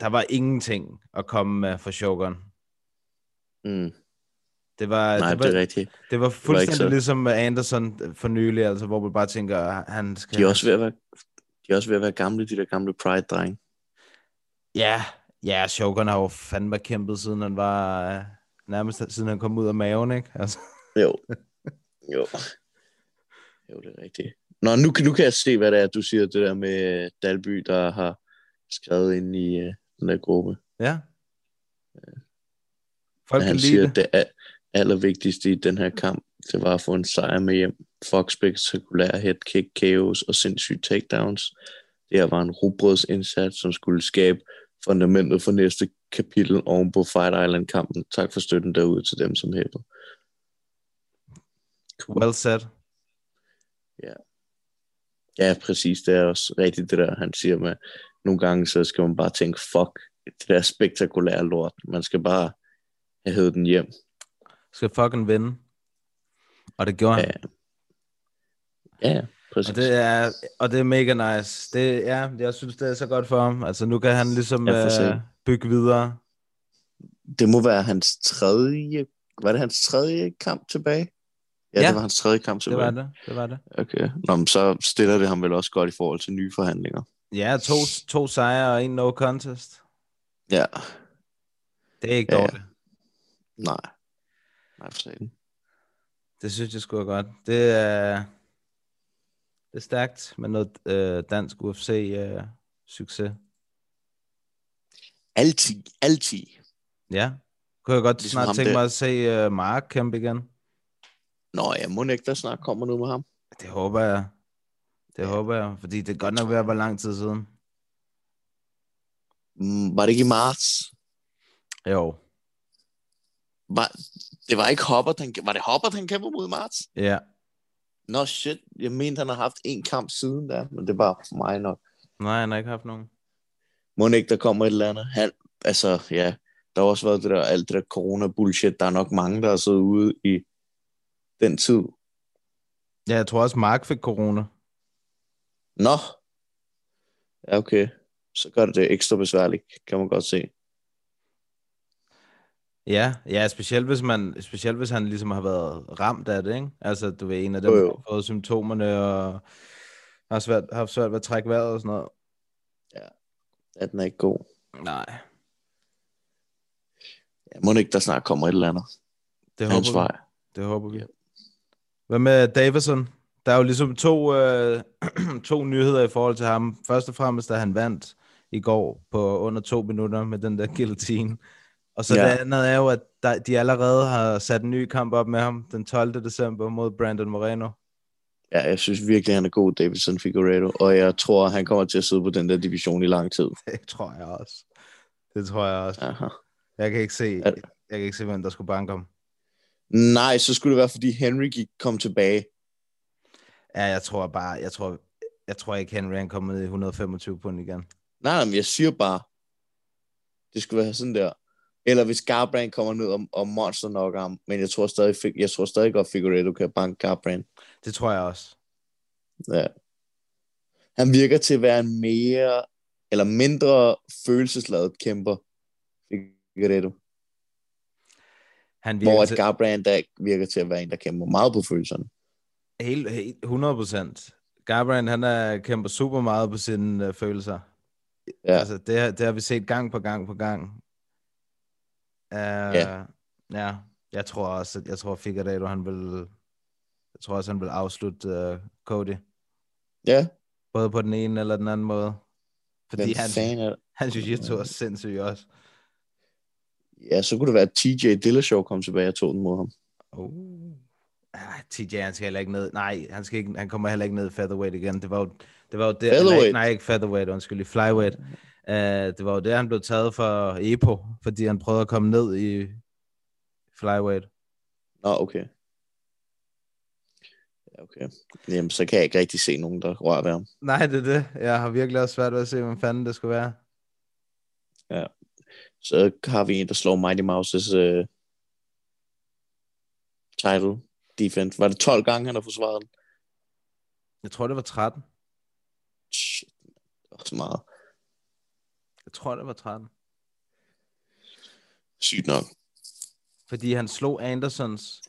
Speaker 6: Der var ingenting at komme med for Shogun.
Speaker 5: Mm.
Speaker 6: Det var,
Speaker 5: Nej,
Speaker 6: det
Speaker 5: det
Speaker 6: var,
Speaker 5: er rigtigt.
Speaker 6: det var fuldstændig
Speaker 5: så.
Speaker 6: ligesom Anderson for nylig, altså, hvor man bare tænker, han skal...
Speaker 5: De er også ved at være, de er også ved at være gamle, de der gamle Pride-drenge.
Speaker 6: Ja, ja, Shogun har jo fandme kæmpet, siden han var... øh, Nærmest siden han kom ud af maven, ikke? Altså,
Speaker 5: Jo. *laughs* Jo. Jo, det er rigtigt. Nå, nu, nu kan jeg se, hvad det er, du siger, det der med Dalby, der har skrevet ind i uh, den der gruppe.
Speaker 6: ja. Folk
Speaker 5: At
Speaker 6: kan
Speaker 5: han siger,
Speaker 6: det.
Speaker 5: at det er allervigtigste i den her kamp, det var at få en sejr med hjem. Fox spektakulær headkick, KO's og sindssyge takedowns. Det her var en rubrødsindsats, som skulle skabe fundamentet for næste kapitel oven på Fight Island-kampen. Tak for støtten derude til dem, som hæppede.
Speaker 6: Well said.
Speaker 5: Ja, præcis. Det er også rigtigt det der, han siger med, nogle gange så skal man bare tænke, fuck, det der spektakulære lort. Man skal bare have hævet den hjem.
Speaker 6: Skal fucking vinde. Og det gjorde han.
Speaker 5: Ja, ja, ja præcis.
Speaker 6: Og det er, og det er mega nice. Det, ja, jeg synes, det er så godt for ham. Altså, nu kan han ligesom
Speaker 5: Ja,
Speaker 6: øh, bygge videre.
Speaker 5: det må være hans tredje, var det hans tredje kamp tilbage? Ja,
Speaker 6: Ja.
Speaker 5: det var hans tredje kamp
Speaker 6: Det
Speaker 5: tilbage.
Speaker 6: var det. Det var det.
Speaker 5: Okay. Nå, men så stiller det ham vel også godt i forhold til nye forhandlinger.
Speaker 6: Ja, to, to sejre og en no contest.
Speaker 5: Ja,
Speaker 6: Det er ikke
Speaker 5: Ja, ja.
Speaker 6: dårligt.
Speaker 5: nej. Nej, for satan.
Speaker 6: Det synes jeg sgu er godt. Det er, det er stærkt med noget øh, dansk UFC-succes.
Speaker 5: Altid, altid.
Speaker 6: ja. Kunne jeg godt
Speaker 5: Ligesom
Speaker 6: snart tænke
Speaker 5: der.
Speaker 6: mig at se uh, Mark kæmpe igen.
Speaker 5: Nå, jeg må ikke, der snart kommer noget med ham.
Speaker 6: Det håber jeg. Det håber jeg, fordi det er godt nok ved at være lang tid siden.
Speaker 5: Mm, var det ikke i marts?
Speaker 6: Jo,
Speaker 5: Var, det var ikke Hopper, han, var det Hopper, han kæmper mod i marts?
Speaker 6: ja.
Speaker 5: Nå, shit. Jeg mente, han har haft en kamp siden der, men det var for mig nok.
Speaker 6: Nej, han har ikke haft nogen.
Speaker 5: Må ikke, der kommer et eller andet. Han, altså, ja, der har også været det der, alt det der corona-bullshit. Der er nok mange, der har siddet ude i den tid.
Speaker 6: Ja, jeg tror også, Mark fik corona.
Speaker 5: Nå. Ja, okay. Så gør det det ekstra besværligt, kan man godt se.
Speaker 6: Ja, ja specielt, hvis man, specielt hvis han ligesom har været ramt af det, ikke? Altså, du ved, en af dem,
Speaker 5: Jo,
Speaker 6: der
Speaker 5: jo.
Speaker 6: har fået symptomerne og har svært, haft svært ved at trække vejret og sådan noget.
Speaker 5: Ja, den er ikke god.
Speaker 6: Nej,
Speaker 5: Ja, må ikke, der snart kommer et eller andet.
Speaker 6: det
Speaker 5: Hans
Speaker 6: håber vi.
Speaker 5: vej.
Speaker 6: Det håber vi.
Speaker 5: Ja.
Speaker 6: Hvad med Davison? Der er jo ligesom to, øh, *clears throat* to nyheder i forhold til ham. Først og fremmest, da han vandt i går på under to minutter med den der guillotine. Og så ja. Det andet er jo, at der, de allerede har sat en ny kamp op med ham den 12. december mod Brandon Moreno.
Speaker 5: Ja, jeg synes virkelig, han er god, Davidson Figueredo. Og jeg tror, han kommer til at sidde på den der division i lang tid. *laughs*
Speaker 6: Det tror jeg også. Det tror jeg også.
Speaker 5: Aha.
Speaker 6: Jeg kan ikke se, jeg kan ikke se, hvem der skulle banke ham.
Speaker 5: Nej, så skulle det være, fordi Henry gik, kom tilbage.
Speaker 6: Ja, jeg tror bare, jeg tror, jeg tror ikke, Henry er kommet ned i 125 pund igen.
Speaker 5: Nej, nej, men jeg siger bare, det skulle være sådan der, Eller hvis Garbrandt kommer ned og, og monster nok ham. Men jeg tror stadig, jeg tror stadig godt, Figueredo kan banke Garbrandt.
Speaker 6: Det tror jeg også.
Speaker 5: Ja. Han virker til at være en mere, eller mindre følelsesladet kæmper. Figueredo.
Speaker 6: Han virker
Speaker 5: Hvor at
Speaker 6: til,
Speaker 5: Garbrandt der virker til at være en, der kæmper meget på følelserne.
Speaker 6: helt, helt 100 procent. Garbrandt, han er, kæmper super meget på sine uh, følelser.
Speaker 5: Ja.
Speaker 6: Altså, det, har- det har vi set gang på gang på gang. Uh, ja. ja. Jeg tror også, at jeg tror Figueredo, han vil, jeg tror også, han vil afslutte uh, Cody.
Speaker 5: Ja,
Speaker 6: Både på den ene eller den anden måde. Fordi
Speaker 5: Hvem
Speaker 6: han,
Speaker 5: fan er det?
Speaker 6: han jiu-jitsu er sindssyg også.
Speaker 5: Ja, så kunne det være, at TJ Dillashaw kom tilbage og tog den mod ham.
Speaker 6: Oh. Ah, TJ, han skal heller ikke ned. Nej, han, skal ikke, han kommer heller ikke ned i featherweight igen. Det var jo det, var jo det
Speaker 5: Featherweight?
Speaker 6: Nej, ikke featherweight, undskyld, i flyweight. Uh, det var jo det, han blev taget for EPO, fordi han prøvede at komme ned i flyweight.
Speaker 5: Nå, okay. Ja, okay. Jamen, så kan jeg ikke rigtig se nogen, der rører ved ham.
Speaker 6: Nej, det er det. Jeg har virkelig også svært ved at se, hvem fanden det skulle være.
Speaker 5: Så har vi en, der slår Mighty Mouse's uh, title defense. Var det 12 gange, han har forsvaret den?
Speaker 6: Jeg tror, det var 13.
Speaker 5: Shit, det var så meget.
Speaker 6: Jeg tror, det var 13.
Speaker 5: Sygt nok.
Speaker 6: Fordi han slog Andersons.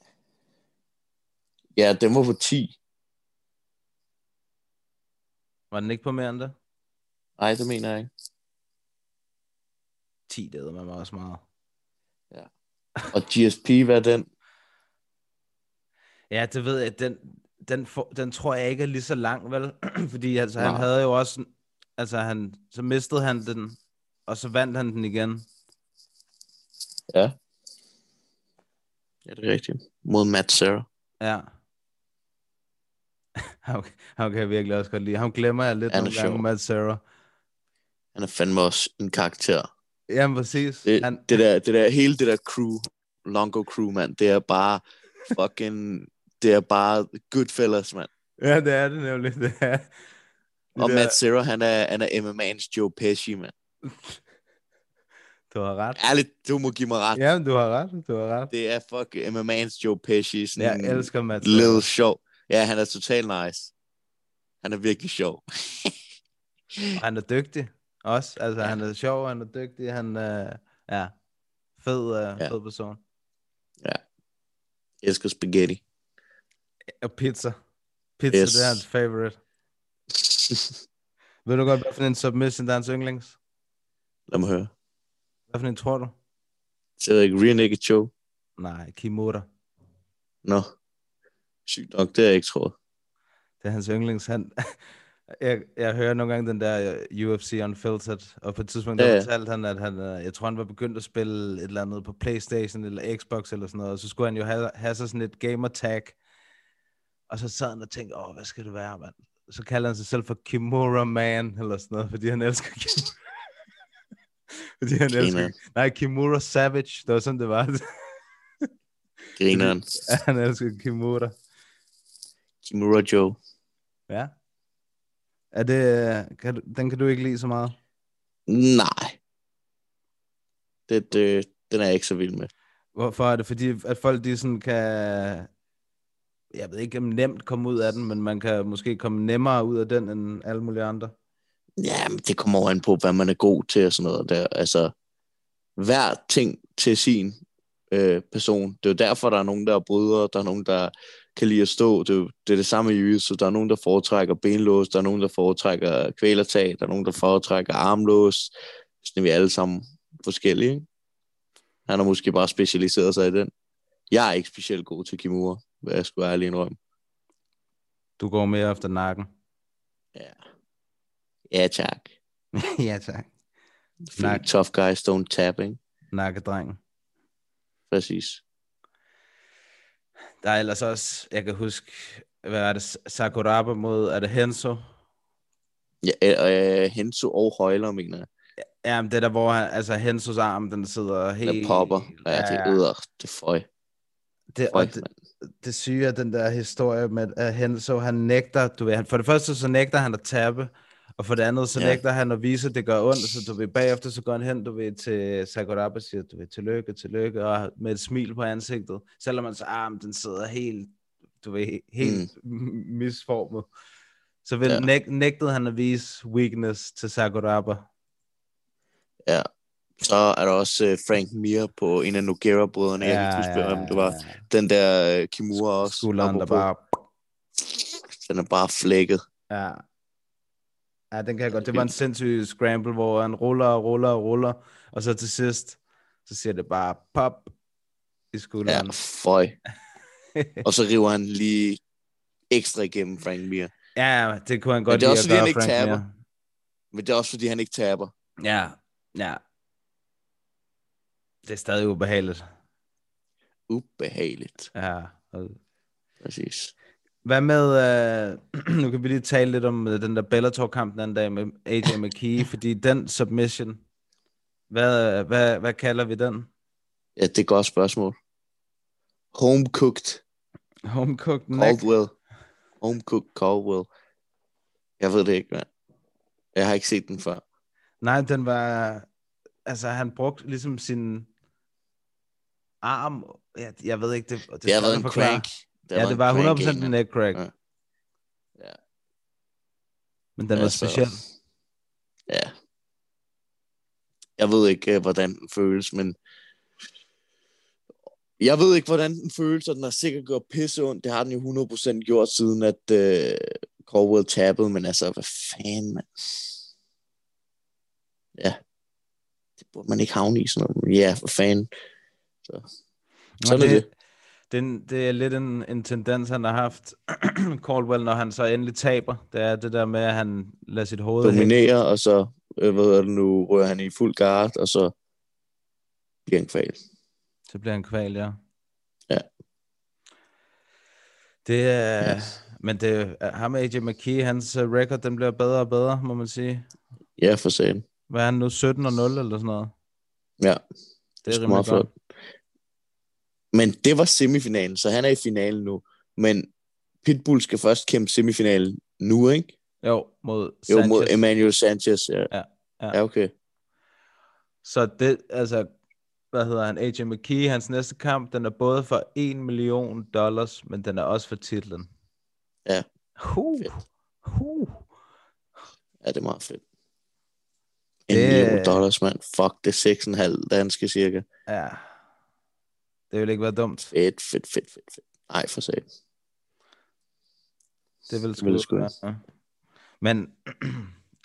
Speaker 5: Ja, den var på 10.
Speaker 6: Var den ikke på mere end det?
Speaker 5: Nej, det mener jeg ikke.
Speaker 6: 10, det man også meget.
Speaker 5: Og GSP, hvad er den?
Speaker 6: Ja, det ved jeg. Den, den, for, den tror jeg ikke er lige så lang, vel? *clears throat* Fordi altså, han
Speaker 5: Nej.
Speaker 6: havde jo også... Altså, han, så mistede han den, og så vandt han den igen.
Speaker 5: Ja. Ja, det er rigtigt. Mod Matt Serra.
Speaker 6: Ja. *laughs* ham, ham kan jeg virkelig også godt lide. Ham glemmer jeg lidt
Speaker 5: Han
Speaker 6: nogle gange. Matt Sarah.
Speaker 5: Han er fandme også en karakter.
Speaker 6: Jamen, præcis.
Speaker 5: Det,
Speaker 6: Han,
Speaker 5: det, der, det der, hele det der crew, Longo crew, mand, det er bare fucking, det er bare Goodfellas, mand.
Speaker 6: ja, det er det nemlig. Det er, det
Speaker 5: Og
Speaker 6: der-
Speaker 5: Matt Serra, han er, han er MMA'ens Joe Pesci, mand. *laughs*
Speaker 6: Du har ret.
Speaker 5: Ærligt, du må give mig ret.
Speaker 6: Jamen, du har ret. Du har ret.
Speaker 5: Det er fuck MMA'ens Joe Pesci. Sådan
Speaker 6: Jeg elsker Matt
Speaker 5: Little
Speaker 6: Sarah.
Speaker 5: sjov. Ja, han er totalt nice. Han er virkelig sjov. *laughs*
Speaker 6: Han er dygtig også. Altså, ja. han er sjov, han er dygtig. Han er, ja, fed, uh,
Speaker 5: Ja.
Speaker 6: ja. fed person.
Speaker 5: elsker spaghetti.
Speaker 6: Og pizza. Pizza,
Speaker 5: Yes.
Speaker 6: det er hans favorite. *laughs* Ved du godt, hvad for en submission, der er hans yndlings?
Speaker 5: Lad mig høre.
Speaker 6: Hvad for en tror du?
Speaker 5: Så er ikke Rear Naked Show.
Speaker 6: Nej, Kimura.
Speaker 5: Nå. Sygt nok, det har jeg ikke troet.
Speaker 6: Det er hans yndlings. Han, jeg, jeg hører nogle gange den der uh, UFC Unfiltered, og på et tidspunkt
Speaker 5: Ja,
Speaker 6: der
Speaker 5: ja.
Speaker 6: fortalte han, at han, uh, jeg tror han var begyndt at spille et eller andet på Playstation eller Xbox eller sådan noget, og så skulle han jo have, have sig sådan et gamer tag, og så sad han og tænkte, åh, hvad skal det være, mand? Så kalder han sig selv for Kimura Man, eller sådan noget, fordi han elsker *laughs* Kimura. fordi han elsker,
Speaker 5: Grineren.
Speaker 6: nej, Kimura Savage, det var sådan, det var.
Speaker 5: Grineren. *laughs*
Speaker 6: han elsker Kimura.
Speaker 5: Kimura Joe.
Speaker 6: Ja. Er det, kan, den kan du ikke lide så meget?
Speaker 5: Nej. Det, det, den er jeg ikke så vild med.
Speaker 6: Hvorfor er det? Fordi at folk de sådan kan, jeg ved ikke om nemt komme ud af den, men man kan måske komme nemmere ud af den end alle mulige andre.
Speaker 5: Ja, men det kommer over an på, hvad man er god til og sådan noget der. Altså, hver ting til sin øh, person. Det er jo derfor, der er nogen, der er brydere, der er nogen, der kan lide at stå. Det er, jo, det, er det samme i jiu Der er nogen, der foretrækker benlås, der er nogen, der foretrækker kvælertag, der er nogen, der foretrækker armlås. Sådan er vi alle sammen forskellige. Han har måske bare specialiseret sig i den. Jeg er ikke specielt god til Kimura, hvad jeg skulle ærlig indrømme.
Speaker 6: Du går mere efter nakken.
Speaker 5: Ja. Ja, tak. *laughs*
Speaker 6: ja, tak.
Speaker 5: Fordi
Speaker 6: Nak.
Speaker 5: tough guys don't tap, ikke?
Speaker 6: Nakkedrengen.
Speaker 5: Præcis.
Speaker 6: Der er ellers også, jeg kan huske, hvad er det, Sakuraba mod, er det Henso?
Speaker 5: Ja, øh, Henso og Højler, mener jeg.
Speaker 6: Ja, men det er der, hvor han, altså Hensos arm, den sidder helt...
Speaker 5: Der popper. Ja, det er æder. Det føj.
Speaker 6: det,
Speaker 5: Føj,
Speaker 6: det, det syge er den der historie med, at Henso, han nægter, du ved, han, for det første så nægter han at tabe, Og for det andet, så
Speaker 5: Ja.
Speaker 6: ja. nægter han at vise, at det gør ondt, så du ved, bagefter så går han hen, du ved, til Sakuraba og siger, du ved, tillykke, tillykke, og med et smil på ansigtet, selvom ah, men den sidder helt, du ved, helt mm. misformet. Så vil,
Speaker 5: Ja.
Speaker 6: ja. næg, nægtede han at vise weakness til Sakuraba.
Speaker 5: Ja. Så er der også uh, Frank Mir på en af Noguera-brødrene. Ja, jeg kan huske, hvem det var. Den der uh, Kimura også.
Speaker 6: Skulderen, der bare,
Speaker 5: Den er bare flækket.
Speaker 6: ja. Ja, den kan jeg godt. Det var en sindssyg scramble, hvor han ruller og ruller og ruller, og så til sidst, så siger det bare pop i
Speaker 5: Ja,
Speaker 6: skulderen.
Speaker 5: føj. *laughs* Og så river han lige ekstra igennem Frank Mir.
Speaker 6: Ja, det kunne han
Speaker 5: Men
Speaker 6: godt
Speaker 5: det er
Speaker 6: lide
Speaker 5: også,
Speaker 6: at
Speaker 5: fordi han
Speaker 6: gøre,
Speaker 5: ikke
Speaker 6: Frank
Speaker 5: taber.
Speaker 6: Mir.
Speaker 5: Men det er også, fordi han ikke taber.
Speaker 6: Ja, ja. Det er stadig ubehageligt.
Speaker 5: Ubehageligt.
Speaker 6: Ja.
Speaker 5: Præcis.
Speaker 6: Hvad med, øh, *clears throat* nu kan vi lige tale lidt om øh, den der Bellator-kamp den anden dag med AJ McKee, *laughs* fordi den submission, hvad, hvad, hvad kalder vi den?
Speaker 5: Ja, det er et godt spørgsmål. Home cooked
Speaker 6: Homecooked neck?
Speaker 5: Caldwell. Home cooked Caldwell. Jeg ved det ikke, mand. Jeg har ikke set den før.
Speaker 6: Nej, den var, altså han brugte ligesom sin arm, jeg, jeg ved ikke, det, det,
Speaker 5: Det har været en
Speaker 6: forklare.
Speaker 5: crank.
Speaker 6: Ja, det var 100% en neck crack.
Speaker 5: Ja. Ja.
Speaker 6: Men den var
Speaker 5: Altså,
Speaker 6: speciel.
Speaker 5: Ja. Jeg ved ikke, øh, hvordan den føles, men jeg ved ikke, hvordan den føles, og den har sikkert gjort pisse ondt. Det har den jo 100% gjort, siden at uh, Caldwell tabede, men altså, hvad fanden, mand. Ja. Det burde man ikke havne i sådan noget. Ja, for fanden. Så. Sådan er det.
Speaker 6: Det, er en- det er lidt en, en tendens, han har haft, *clears throat* Caldwell, når han så endelig taber. Det er det der med, at han lader sit hoved hænge.
Speaker 5: Dominerer, og så, øh, hvad hedder det nu, rører han i fuld guard, og så bliver han kval.
Speaker 6: Så bliver han kval, ja.
Speaker 5: Ja.
Speaker 6: Det er...
Speaker 5: Ja.
Speaker 6: Men det ham AJ McKee, hans øh, record, den bliver bedre og bedre, må man sige.
Speaker 5: Ja, for sagen.
Speaker 6: Hvad er han nu? 17 og 0 eller sådan noget?
Speaker 5: Ja,
Speaker 6: Det er rimelig godt.
Speaker 5: flot. Men det var semifinalen, så han er i finalen nu. Men Pitbull skal først kæmpe semifinalen nu, ikke?
Speaker 6: Jo, mod
Speaker 5: Jo,
Speaker 6: Sanchez.
Speaker 5: mod Emmanuel Sanchez. Ja,
Speaker 6: Ja, ja.
Speaker 5: ja okay.
Speaker 6: Så det, altså, hvad hedder han? AJ McKee, hans næste kamp, den er både for 1 million dollars, men den er også for titlen.
Speaker 5: Ja.
Speaker 6: Huh.
Speaker 5: Fedt.
Speaker 6: Huh.
Speaker 5: Ja, det er meget fedt. En
Speaker 6: Det-
Speaker 5: million dollars, mand. Fuck, det er 6,5 danske cirka.
Speaker 6: Ja. Det vil ikke være dumt.
Speaker 5: Fedt, fedt, fedt, fedt, fedt. Nej, for sagen.
Speaker 6: Det vil
Speaker 5: Det vil det sgu.
Speaker 6: ja. Men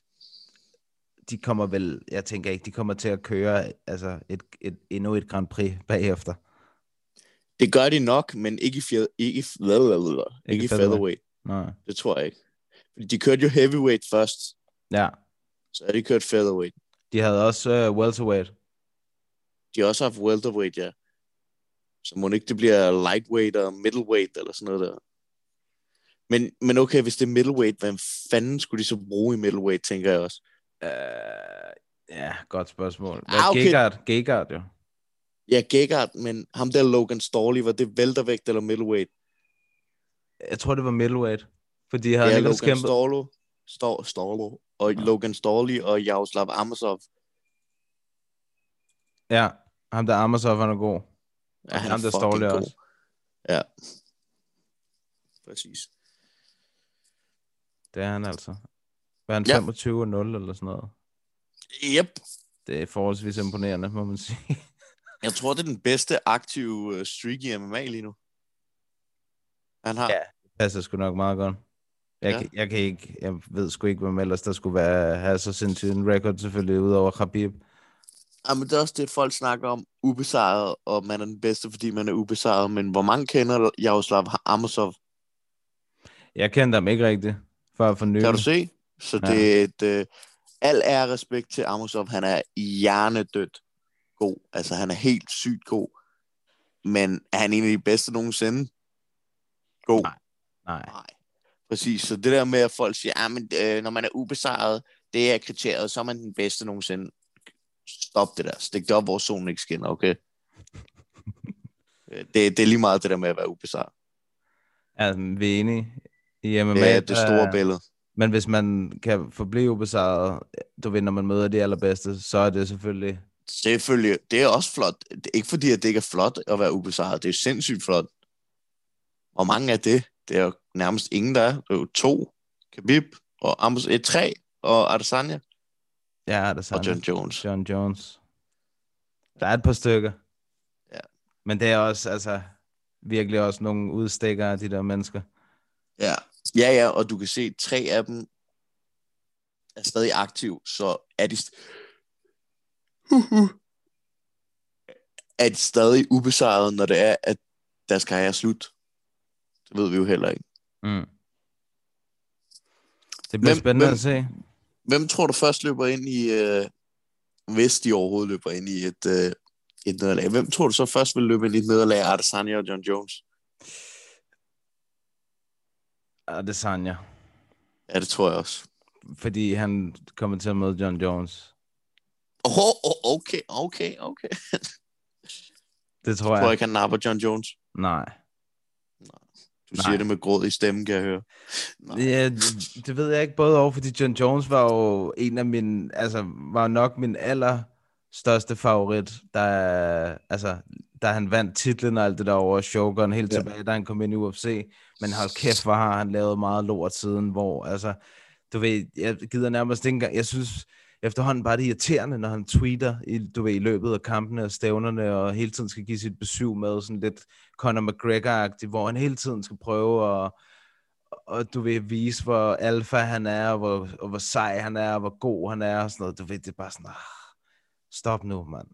Speaker 6: *clears throat* de kommer vel, jeg tænker ikke, de kommer til at køre altså et, et, endnu et Grand Prix bagefter.
Speaker 5: Det gør de nok, men ikke i, fjed, ikke, i- blablabla, ikke i
Speaker 6: featherweight. Nej.
Speaker 5: Det tror jeg ikke. De kørte jo heavyweight først,
Speaker 6: Ja,
Speaker 5: så har de kørt featherweight.
Speaker 6: de havde også uh, welterweight.
Speaker 5: De har også haft welterweight, ja. Så må det ikke det bliver lightweight og middleweight eller sådan noget der. Men, men okay, hvis det er middleweight, hvad fanden skulle de så bruge i middleweight, tænker jeg også.
Speaker 6: Uh, ja, godt spørgsmål. Hvad,
Speaker 5: Ah, okay.
Speaker 6: Gegard, Gegard jo.
Speaker 5: Ja, Gegard, men ham der Logan Storley, var det weltervægt eller middleweight?
Speaker 6: Jeg tror, det var middleweight. Fordi han
Speaker 5: Ja, Logan
Speaker 6: kæmpet.
Speaker 5: Storlo, Stor, Storlo, og
Speaker 6: Ja.
Speaker 5: Logan Storley og Jaroslav Amosov.
Speaker 6: Ja, ham der Amosov, han er god.
Speaker 5: Ja, han
Speaker 6: ham
Speaker 5: er
Speaker 6: Storley
Speaker 5: god.
Speaker 6: også.
Speaker 5: Ja. Præcis.
Speaker 6: Det er han altså. Hvad er han,
Speaker 5: Ja.
Speaker 6: 25 og 0 eller sådan noget?
Speaker 5: Yep.
Speaker 6: Det er forholdsvis imponerende, må man sige. *laughs*
Speaker 5: Jeg tror, det er den bedste aktive uh, streak i MMA lige nu. Han har.
Speaker 6: Ja. passer sgu nok meget godt. Jeg,
Speaker 5: Ja.
Speaker 6: ja. jeg kan ikke, jeg ved sgu ikke, hvem ellers der skulle være, have så sindssygt en record, selvfølgelig, udover Khabib.
Speaker 5: Ja, men det er også det, folk snakker om, ubesejret, og man er den bedste, fordi man er ubesejret. Men hvor mange kender Jaroslav Amosov?
Speaker 6: Jeg kendte ham ikke rigtigt, før for nylig.
Speaker 5: Kan du se? Så
Speaker 6: Ja.
Speaker 5: det er et... Uh, al ære respekt til Amosov. Han er hjernedødt god. Altså, han er helt sygt god. Men er han en af de bedste nogensinde? God.
Speaker 6: Nej. Nej.
Speaker 5: Nej. Præcis. Så det der med, at folk siger, at øh, når man er ubesejret, det er kriteriet, så er man den bedste nogensinde. Stop det der. Stik det op, hvor solen ikke skinner, okay? Øh, det, det er lige meget det der med at være ubesejret.
Speaker 6: Altså, vi er enige. I MMA,
Speaker 5: Det er det
Speaker 6: der-
Speaker 5: store billede.
Speaker 6: Men hvis man kan forblive ubesejret, du ved, når man møder de allerbedste, så er det selvfølgelig...
Speaker 5: Selvfølgelig, det er også flot. Det er ikke fordi, at det ikke er flot at være ubesejret. Det er sindssygt flot. Hvor mange er det? Det er jo nærmest ingen, der er. Det er jo to. Khabib og Amos, et tre og Adesanya
Speaker 6: Ja, det er
Speaker 5: og John Jones.
Speaker 6: John Jones. Der er et par stykker.
Speaker 5: Ja.
Speaker 6: Men det er også, altså, virkelig også nogle udstikkere af de der mennesker.
Speaker 5: Ja. ja, ja, og du kan se, tre af dem er stadig aktiv, så er de, st- *laughs* er de stadig ubesejret, når det er, at deres karriere er slut. Det ved vi jo heller ikke.
Speaker 6: Mm. Det bliver
Speaker 5: Hvem-
Speaker 6: spændende
Speaker 5: hvem-
Speaker 6: at se.
Speaker 5: Hvem tror du først løber ind i, øh, hvis de overhovedet løber ind i et, øh, et nederlag? Hvem tror du så først vil løbe ind i et nederlag? Adesanya og John Jones?
Speaker 6: Adesanya.
Speaker 5: Ja, det tror jeg også.
Speaker 6: Fordi han kommer til at møde John Jones.
Speaker 5: Oh, oh, okay, okay, okay.
Speaker 6: Det tror
Speaker 5: Jeg
Speaker 6: jeg.
Speaker 5: tror ikke, han napper John Jones.
Speaker 6: Nej.
Speaker 5: Du
Speaker 6: Nej.
Speaker 5: siger det med gråd i stemmen, kan jeg høre. Nej.
Speaker 6: Ja, det- det ved jeg ikke både over, fordi John Jones var jo en af mine, altså var nok min aller største favorit, da, altså, da han vandt titlen og alt det der over Shogun helt
Speaker 5: Ja.
Speaker 6: tilbage, da han kom ind i UFC. Men hold kæft, hvor har han lavet meget lort siden, hvor altså, du ved, jeg gider nærmest ikke engang, jeg synes efterhånden bare det irriterende, når han tweeter i, du ved, i løbet af kampene og stævnerne, og hele tiden skal give sit besøg med sådan lidt Conor McGregor-agtigt, hvor han hele tiden skal prøve at og du vil vise, hvor alfa han er, og hvor, og hvor sej han er, og hvor god han er, og sådan noget. Du ved, det er bare sådan, ah, stop nu, mand.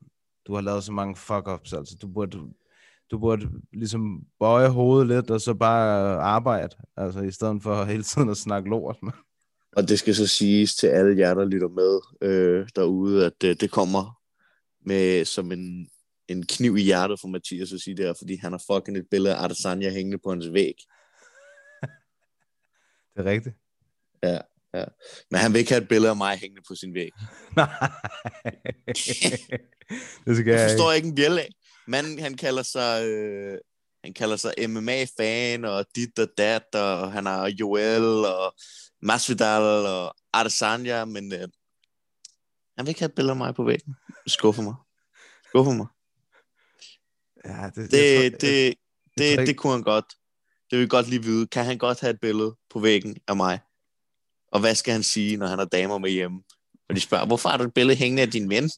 Speaker 6: Du har lavet så mange fuck-ups, altså. Du burde, du burde ligesom bøje hovedet lidt, og så bare arbejde, altså i stedet for hele tiden at snakke lort, mand.
Speaker 5: Og det skal så siges til alle jer, der lytter med øh, derude, at øh, det kommer med som en, en kniv i hjertet for Mathias at sige det her, fordi han har fucking et billede af Adesanya hængende på hans væg. *laughs*
Speaker 6: Det er rigtigt.
Speaker 5: Ja, ja. Men han vil ikke have et billede af mig hængende på sin væg. *laughs*
Speaker 6: Nej. *laughs* det skal
Speaker 5: Jeg
Speaker 6: jeg
Speaker 5: forstår
Speaker 6: ikke.
Speaker 5: ikke en bjælle af. Manden, han kalder sig... Øh, han kalder sig MMA-fan, og dit og dat, og han har Joel, og Masvidal, og Adesanya, men øh, han vil ikke have et billede af mig på væggen. Det skuffer mig. Skuffer mig.
Speaker 6: Ja, det,
Speaker 5: Det,
Speaker 6: jeg tror-
Speaker 5: det, det,
Speaker 6: tror ikke-
Speaker 5: det kunne han godt. Det vil jeg godt lige vide. Kan han godt have et billede på væggen af mig? Og hvad skal han sige, når han har damer med hjemme? Og de spørger, hvorfor har du et billede hængende af din ven? *laughs*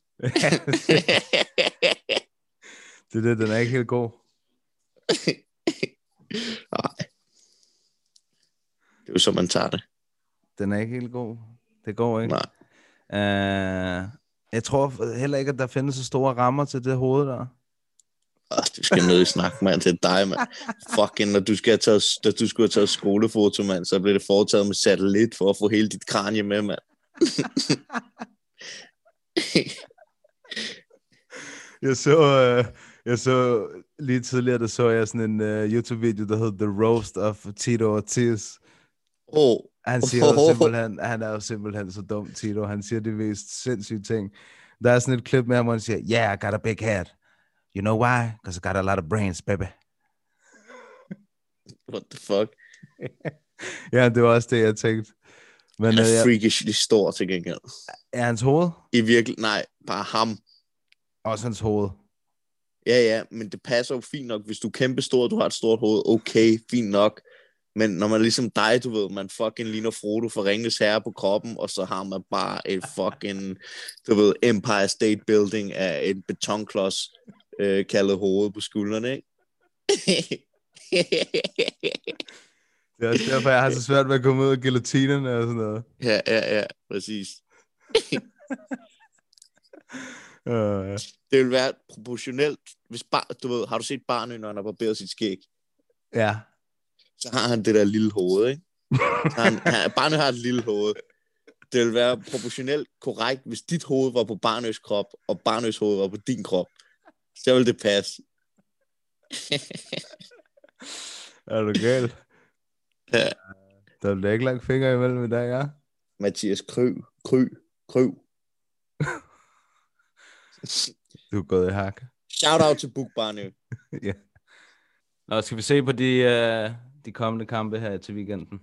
Speaker 6: det, det, den er ikke helt god. *laughs*
Speaker 5: Nej. Det er jo så, man tager det.
Speaker 6: Den er ikke helt god. Det går ikke.
Speaker 5: Nej.
Speaker 6: Uh, jeg tror heller ikke, at der findes så store rammer til det hoved der.
Speaker 5: Åh, du skal ned i snak, mand. Det er dig, mand. Fucking, når du, skal have taget, når du skulle have taget skolefoto, mand, så bliver det foretaget med satellit for at få hele dit kranje med, mand.
Speaker 6: Jeg så, uh, jeg så lige tidligere, der så jeg sådan en uh, YouTube-video, der hed The Roast of Tito Ortiz.
Speaker 5: Åh, oh,
Speaker 6: Han siger jo simpelthen, han er jo simpelthen så dum, Tito. Han siger de mest sindssyge ting. Der er sådan et klip med ham, hvor han siger, Yeah, I got a big head. You know why? Because I got a lot of brains, baby. *laughs*
Speaker 5: what the fuck? *laughs*
Speaker 6: Ja, det var også det, jeg tænkte. Men
Speaker 5: Han er
Speaker 6: ja,
Speaker 5: freakishly stor til gengæld.
Speaker 6: er hans hoved?
Speaker 5: I virkelig, nej, bare ham.
Speaker 6: Også hans hoved.
Speaker 5: Ja, ja, men det passer jo fint nok. Hvis du er kæmpe stor, du har et stort hoved, okay, fint nok. Men når man er ligesom dig, du ved, man fucking ligner Frodo for Ringens Herre på kroppen, og så har man bare et *laughs* fucking, du ved, Empire State Building af en betonklods, øh, kaldet hoved på skuldrene, ikke?
Speaker 6: Det er også derfor, jeg har så svært ved at komme ud af guillotinen og sådan noget.
Speaker 5: ja, ja, ja, præcis. *laughs*
Speaker 6: Uh,
Speaker 5: Det vil være proportionelt, hvis bar, du ved, har du set barnet, når han har barberet sit skæg?
Speaker 6: ja.
Speaker 5: Så har han det der lille hoved, ikke? Han, han, barnet har et lille hoved. Det vil være proportionelt korrekt, hvis dit hoved var på barnets krop, og barnets hoved var på din krop. Så vil det passe. *laughs*
Speaker 6: Er du gal?
Speaker 5: Ja.
Speaker 6: Der bliver ikke lagt fingre imellem i dag, ja?
Speaker 5: Mathias Kryv, Kryv, Kryv. *laughs*
Speaker 6: Du er gået i hak.
Speaker 5: Shout out til Book Barnø. *laughs*
Speaker 6: ja. Nå, skal vi se på de, uh, de kommende kampe her til weekenden?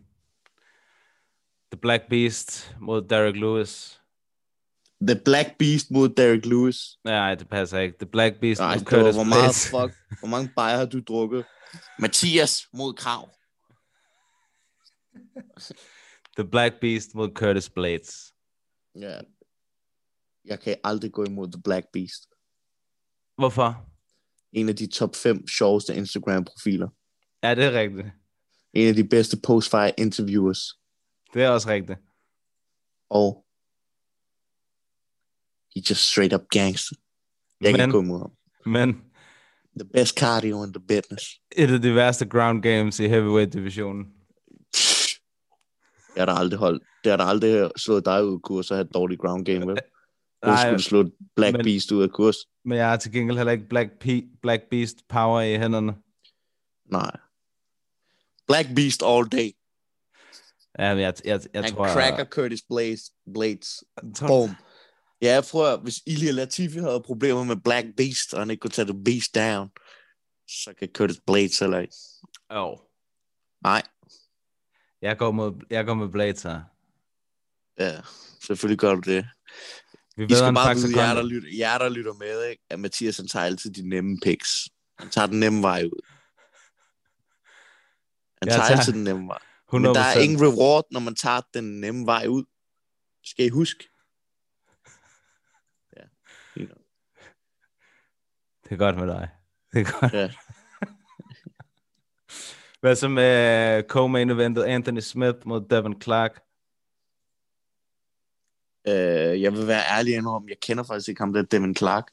Speaker 6: The Black Beast mod Derek Lewis.
Speaker 5: The Black Beast mod Derek Lewis.
Speaker 6: Nej, det passer ikke. The Black Beast
Speaker 5: Nej,
Speaker 6: mod Curtis
Speaker 5: hvor meget fuck, hvor mange bajer har du drukket? Mathias mod Krav. *laughs*
Speaker 6: The Black Beast mod Curtis Blades.
Speaker 5: Ja. Jeg kan aldrig gå imod The Black Beast.
Speaker 6: Hvorfor?
Speaker 5: En af de top 5 sjoveste Instagram-profiler.
Speaker 6: Ja, det er rigtigt.
Speaker 5: En af de bedste post-fight interviewers.
Speaker 6: Det er også rigtigt.
Speaker 5: Og he just straight up gangster. Jeg kan
Speaker 6: Men-
Speaker 5: gå imod ham.
Speaker 6: Men
Speaker 5: The best cardio in the business.
Speaker 6: et af de værste ground games i heavyweight-divisionen.
Speaker 5: Jeg har da aldrig holdt. Det har da aldrig slået dig ud af kurs og have et dårligt ground game, vel?
Speaker 6: Nej,
Speaker 5: skulle du slå Black
Speaker 6: men-
Speaker 5: Beast ud af kurs?
Speaker 6: men jeg har til gengæld heller ikke Black, Pe- Black Beast power i hænderne.
Speaker 5: Nej. Black Beast all day.
Speaker 6: Ja, men jeg, jeg, jeg
Speaker 5: Han
Speaker 6: tror...
Speaker 5: cracker Curtis Blades. Blades.
Speaker 6: Jeg, tror,
Speaker 5: Boom. Ja, jeg tror, hvis Ilya Latifi havde problemer med Black Beast, og han ikke kunne tage The Beast down, så kan Curtis Blades heller ikke.
Speaker 6: oh.
Speaker 5: Nej.
Speaker 6: Jeg går, mod, jeg går med Blades her.
Speaker 5: Ja, selvfølgelig gør du det.
Speaker 6: Vi
Speaker 5: I
Speaker 6: ved,
Speaker 5: skal
Speaker 6: han
Speaker 5: bare vide, jer
Speaker 6: er
Speaker 5: der, lytter, jer der lytter med, ikke? at Mathias han tager altid de nemme picks. Han tager den nemme vej ud. Han
Speaker 6: Jeg
Speaker 5: tager
Speaker 6: tager
Speaker 5: altid den nemme vej.
Speaker 6: 100%.
Speaker 5: Men der er ingen reward, når man tager den nemme vej ud. Skal I huske? Ja. You know.
Speaker 6: Det er godt med dig. Det er godt.
Speaker 5: Ja. *laughs*
Speaker 6: Hvad så med co-main eventet Anthony Smith mod Devin Clark?
Speaker 5: Øh, jeg vil være ærlig indrømme, jeg kender faktisk ikke ham der, Devin Clark.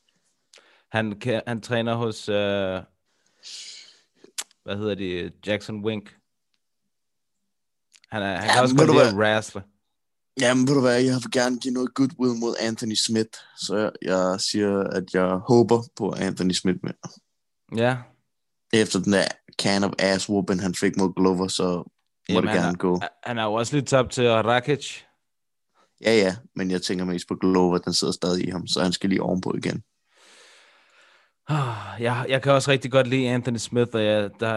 Speaker 6: Han, han træner hos, øh, hvad hedder de, Jackson Wink. Han, er, han
Speaker 5: Ja,
Speaker 6: kan også godt lide at wrestle.
Speaker 5: Jamen, ved du hvad, jeg vil gerne give noget goodwill mod Anthony Smith, så jeg, jeg siger, at jeg håber på Anthony Smith med.
Speaker 6: Ja,
Speaker 5: Efter den der can of ass whooping, han fik mod Glover, så må
Speaker 6: Jamen,
Speaker 5: det
Speaker 6: han
Speaker 5: gerne
Speaker 6: er-
Speaker 5: gå.
Speaker 6: han er jo også lidt top til Rakic.
Speaker 5: Ja, ja, men jeg tænker mest på Glover, den sidder stadig i ham, så han skal lige ovenpå igen.
Speaker 6: Ah, Jeg, jeg kan også rigtig godt lide Anthony Smith, og jeg, der,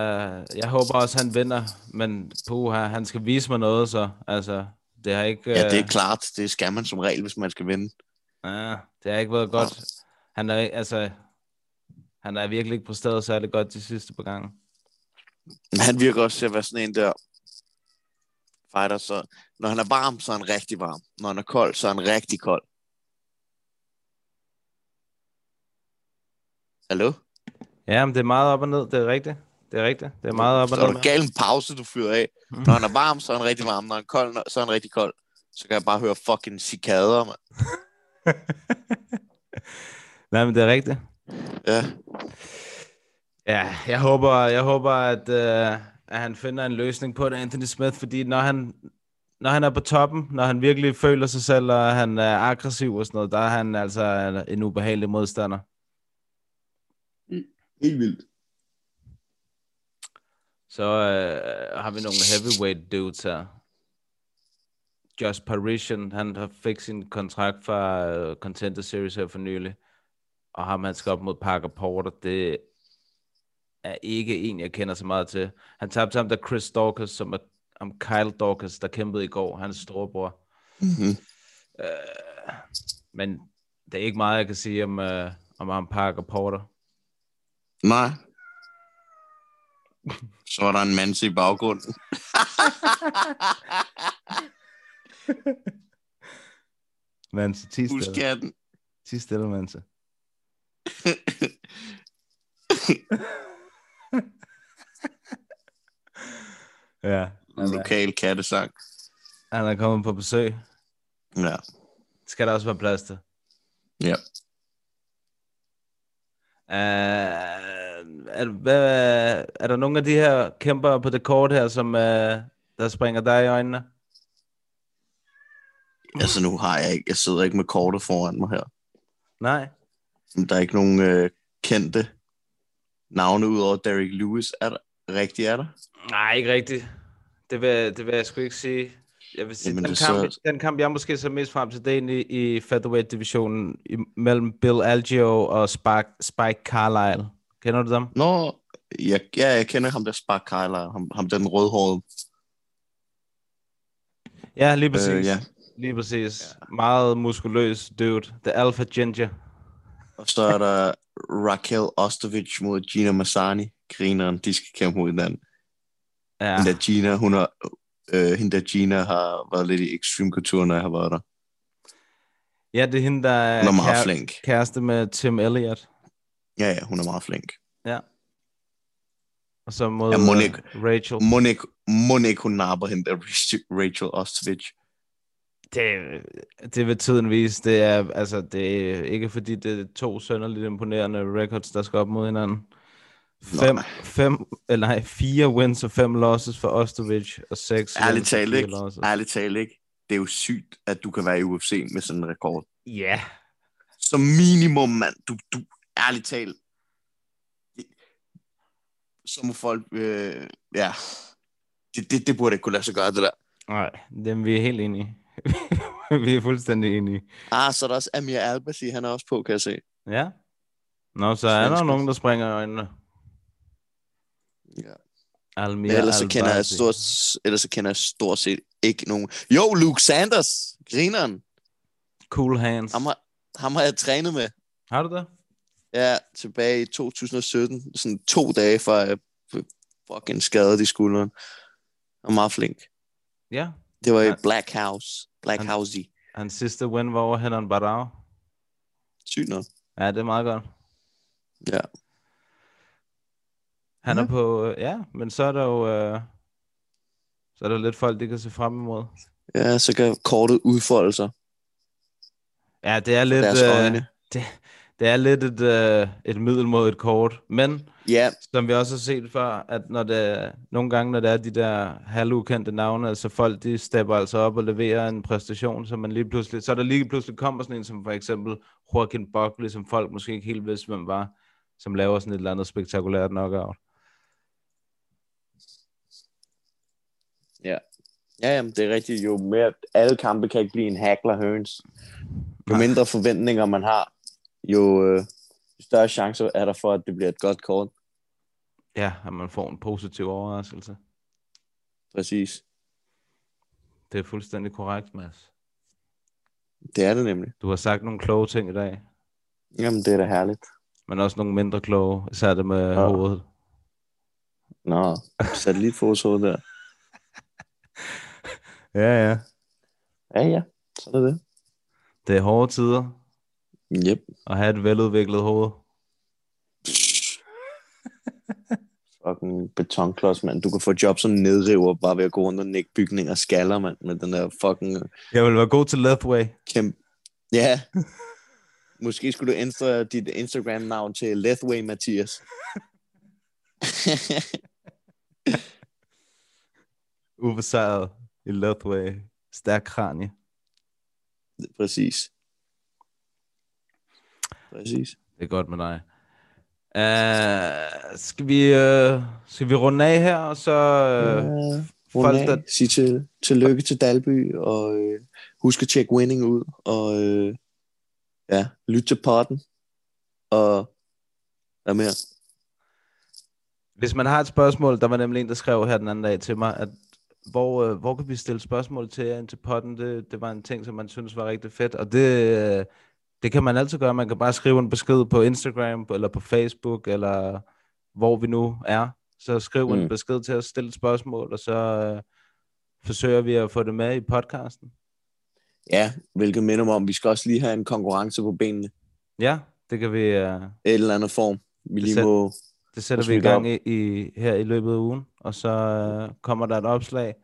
Speaker 6: jeg håber også, han vinder. Men puha, han skal vise mig noget, så altså, det har ikke...
Speaker 5: Ja, det er
Speaker 6: øh,
Speaker 5: klart, det skal man som regel, hvis man skal vinde.
Speaker 6: Ja, det har ikke været godt. Han er, altså, han er virkelig ikke præsteret særlig godt de sidste par gange.
Speaker 5: Han virker også til at være sådan en der fighter, så når han er varm, så er han rigtig varm. Når han er kold, så er han rigtig kold. Hallo?
Speaker 6: Ja, men det er meget op og ned, det er rigtigt. Det er rigtigt. Det er meget op og
Speaker 5: Så er
Speaker 6: ned.
Speaker 5: du gal en pause, du fyrer af. Når han er varm, så er han rigtig varm. Når han er kold, så er han rigtig kold. Så kan jeg bare høre fucking cikader, mand. *laughs*
Speaker 6: Nej, men det er rigtigt.
Speaker 5: Ja.
Speaker 6: Ja, jeg håber, jeg håber at, øh, at han finder en løsning på det, Anthony Smith, fordi når han, når han er på toppen, når han virkelig føler sig selv, og han er aggressiv og sådan noget, der er han altså en ubehagelig modstander.
Speaker 5: Helt vildt.
Speaker 6: Så øh, har vi nogle heavyweight dudes her. Josh Parisian, han har fik sin kontrakt fra uh, Contender Series her for nylig. Og ham, han skal op mod Parker Porter, det er ikke en, jeg kender så meget til. Han tabte ham der Chris Dawkins, som er om Kyle Dawkins, der kæmpede i går, hans storebror.
Speaker 5: Mm-hmm.
Speaker 6: Øh, men det er ikke meget, jeg kan sige om, uh, om ham Parker Porter.
Speaker 5: Nej. Så er der en mand i baggrunden. *laughs*
Speaker 6: Tis
Speaker 5: Husk
Speaker 6: stille.
Speaker 5: jeg den.
Speaker 6: Tis stille, Manse. *laughs* Ja.
Speaker 5: En lokal kattesang.
Speaker 6: Han er kommet på besøg.
Speaker 5: Ja.
Speaker 6: Skal der også være plads til.
Speaker 5: Ja.
Speaker 6: Uh, er, hvad, er der nogle af de her kæmper på det kort her, som uh, der springer dig i øjnene?
Speaker 5: Altså nu har jeg ikke, jeg sidder ikke med kortet foran mig her.
Speaker 6: Nej.
Speaker 5: Der er ikke nogen øh, kendte navne ud over Derek Lewis. Er der? Rigtigt er der?
Speaker 6: Nej, ikke rigtigt. Det vil, det vil jeg sgu ikke sige. Jeg vil sige,
Speaker 5: Jamen,
Speaker 6: den, kamp,
Speaker 5: så-
Speaker 6: den kamp, jeg måske så mest frem til, det er egentlig i featherweight-divisionen mellem Bill Algeo og Spike, Spike Carlisle. Kender du dem?
Speaker 5: Nå, jeg, ja, jeg kender ham der Spark Kyler, ham, ham den rødhårede.
Speaker 6: Ja, lige præcis.
Speaker 5: Øh, ja.
Speaker 6: Lige præcis. Ja. Meget muskuløs dude. The Alpha Ginger.
Speaker 5: Og så er der Raquel Ostovic mod Gina Massani. Grineren, de skal kæmpe mod hinanden.
Speaker 6: Ja,
Speaker 5: Ja. Der Gina, hun har, øh, hende der Gina har været lidt i Extreme Couture, når jeg har været der.
Speaker 6: ja det er hende, der er
Speaker 5: Hun er meget
Speaker 6: kære-
Speaker 5: flink.
Speaker 6: kæreste med Tim Elliott.
Speaker 5: Ja, ja, hun er meget flink.
Speaker 6: Ja. Og så mod
Speaker 5: Ja, Monique.
Speaker 6: Rachel.
Speaker 5: Monik, Monik, hun napper hende der *laughs* Rachel Ostovic.
Speaker 6: Det, det vil tiden vise. Det er, altså, det er ikke fordi, det er to sønderligt imponerende records, der skal op mod hinanden. Fem,
Speaker 5: Nej.
Speaker 6: fem, eller nej, fire wins og fem losses for Ostovic, og seks
Speaker 5: Ærligt talt, ikke?
Speaker 6: losses.
Speaker 5: Ærligt talt, ikke? Det er jo sygt, at du kan være i UFC med sådan en rekord.
Speaker 6: Ja,
Speaker 5: Som minimum, mand. Du, du ærligt talt. Så må folk, øh, ja. Det, det, det burde ikke kunne lade sig gøre, det der.
Speaker 6: nej, dem, vi er helt enige. *laughs* vi er fuldstændig enige.
Speaker 5: Ah, så er der også Amir Albasi, han er også på, kan jeg se.
Speaker 6: Ja. Nå, så er der nogen, der springer i øjnene.
Speaker 5: Ja.
Speaker 6: Almir
Speaker 5: ellers så, kender jeg stort, ellers så kender jeg stort set ikke nogen. Jo, Luke Sanders, grineren.
Speaker 6: Cool hands.
Speaker 5: Ham har, ham har jeg trænet med.
Speaker 6: Har du det?
Speaker 5: Ja, tilbage i 2017. Sådan to dage før jeg blev fucking skadet i skulderen. Var meget flink.
Speaker 6: Ja.
Speaker 5: Det var i. Black House. Black
Speaker 6: Han-
Speaker 5: Housey.
Speaker 6: Hans sidste win var over Henan Barao.
Speaker 5: Sygt nok.
Speaker 6: Ja, det er meget godt.
Speaker 5: Ja.
Speaker 6: Han
Speaker 5: Ja.
Speaker 6: er på, øh, ja, men så er der jo, øh, så er der lidt folk, de kan se frem imod.
Speaker 5: Ja, så kan kortet udfolde sig.
Speaker 6: Ja, det er lidt, øh, det, det er lidt et, øh, et middel mod et kort, men
Speaker 5: Ja,
Speaker 6: som vi også har set før, at når det, nogle gange, når det er de der halvukendte navne, altså folk, de stepper altså op og leverer en præstation, så man lige pludselig, så er der lige pludselig kommer sådan en, som for eksempel Joaquin Buckley, som folk måske ikke helt vidste, hvem var, som laver sådan et eller andet spektakulært knockout.
Speaker 5: Ja, jamen, det er rigtigt. Jo mere, alle kampe kan ikke blive en hackler høns. Jo mindre forventninger man har, jo øh, større chancer er der for, at det bliver et godt kort.
Speaker 6: Ja, at man får en positiv overraskelse.
Speaker 5: Præcis.
Speaker 6: Det er fuldstændig korrekt, Mads.
Speaker 5: Det er det nemlig.
Speaker 6: Du har sagt nogle kloge ting i dag,
Speaker 5: Jamen, det er da herligt.
Speaker 6: men også nogle mindre kloge, især det med
Speaker 5: Ja.
Speaker 6: ja. hovedet.
Speaker 5: Nå, satellitfoto der.
Speaker 6: Ja, ja.
Speaker 5: Ja, ja. Sådan er det.
Speaker 6: Det er hårde tider
Speaker 5: Yep.
Speaker 6: at have et veludviklet hoved. *laughs*
Speaker 5: Fucking betonklods, mand. Du kan få job som nedriver, bare ved at gå rundt og nikke bygninger og skaller, mand. Med den der fucking
Speaker 6: Jeg vil være god til Lethway.
Speaker 5: kæmpe... Ja. *laughs* Måske skulle du ændre dit Instagram-navn til Lethway Mathias. *laughs*
Speaker 6: Ubesejret i Lethway. Stærk kranie.
Speaker 5: Præcis. Præcis.
Speaker 6: Det er godt med dig. Uh, skal, vi, uh, skal vi runde af her, og så uh,
Speaker 5: Uh,
Speaker 6: folk, der,
Speaker 5: Sig til, tillykke til Dalby, og øh, husk at tjekke winning ud, og øh, ja, lyt til potten, og hvad mere?
Speaker 6: Hvis man har et spørgsmål, der var nemlig en, der skrev her den anden dag til mig, at hvor, øh, hvor kan vi stille spørgsmål til jer ind til potten? Det, det var en ting, som man synes var rigtig fedt, og det, øh, det kan man altid gøre. Man kan bare skrive en besked på Instagram, eller på Facebook, eller hvor vi nu er. Så skriv mm. en besked til os, stille et spørgsmål, og så øh, forsøger vi at få det med i podcasten.
Speaker 5: Ja, hvilket minder mig om, vi skal også lige have en konkurrence på benene,
Speaker 6: Ja, det kan vi... Øh,
Speaker 5: et eller andet form. Vi lige
Speaker 6: sæt-
Speaker 5: må,
Speaker 6: Det sætter vi i gang i, i, her i løbet af ugen, og så øh, kommer der et opslag,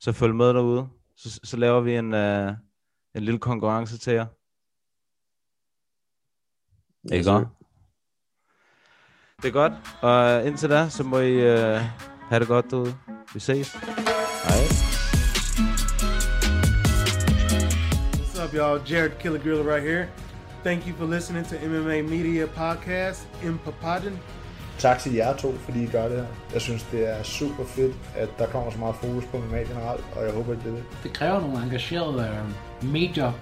Speaker 6: så følg med derude. Så, så laver vi en, øh, en lille konkurrence til jer. Ikke godt? Det er godt, og indtil da, så må I øh, have det godt derude. Vi ses. Hej.
Speaker 1: What's up, y'all? Jared Killer Gorilla right here. Thank you for listening to MMA Media Podcast in Papadon.
Speaker 2: Tak til jer to, fordi I gør det her. Jeg synes, det er super fedt, at der kommer så meget fokus på MMA generelt, og jeg håber, at det er det.
Speaker 7: det kræver nogle engagerede øh, medier.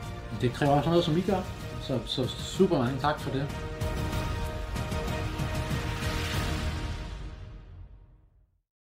Speaker 7: Det kræver også noget, som I gør. Så, så super mange tak for det.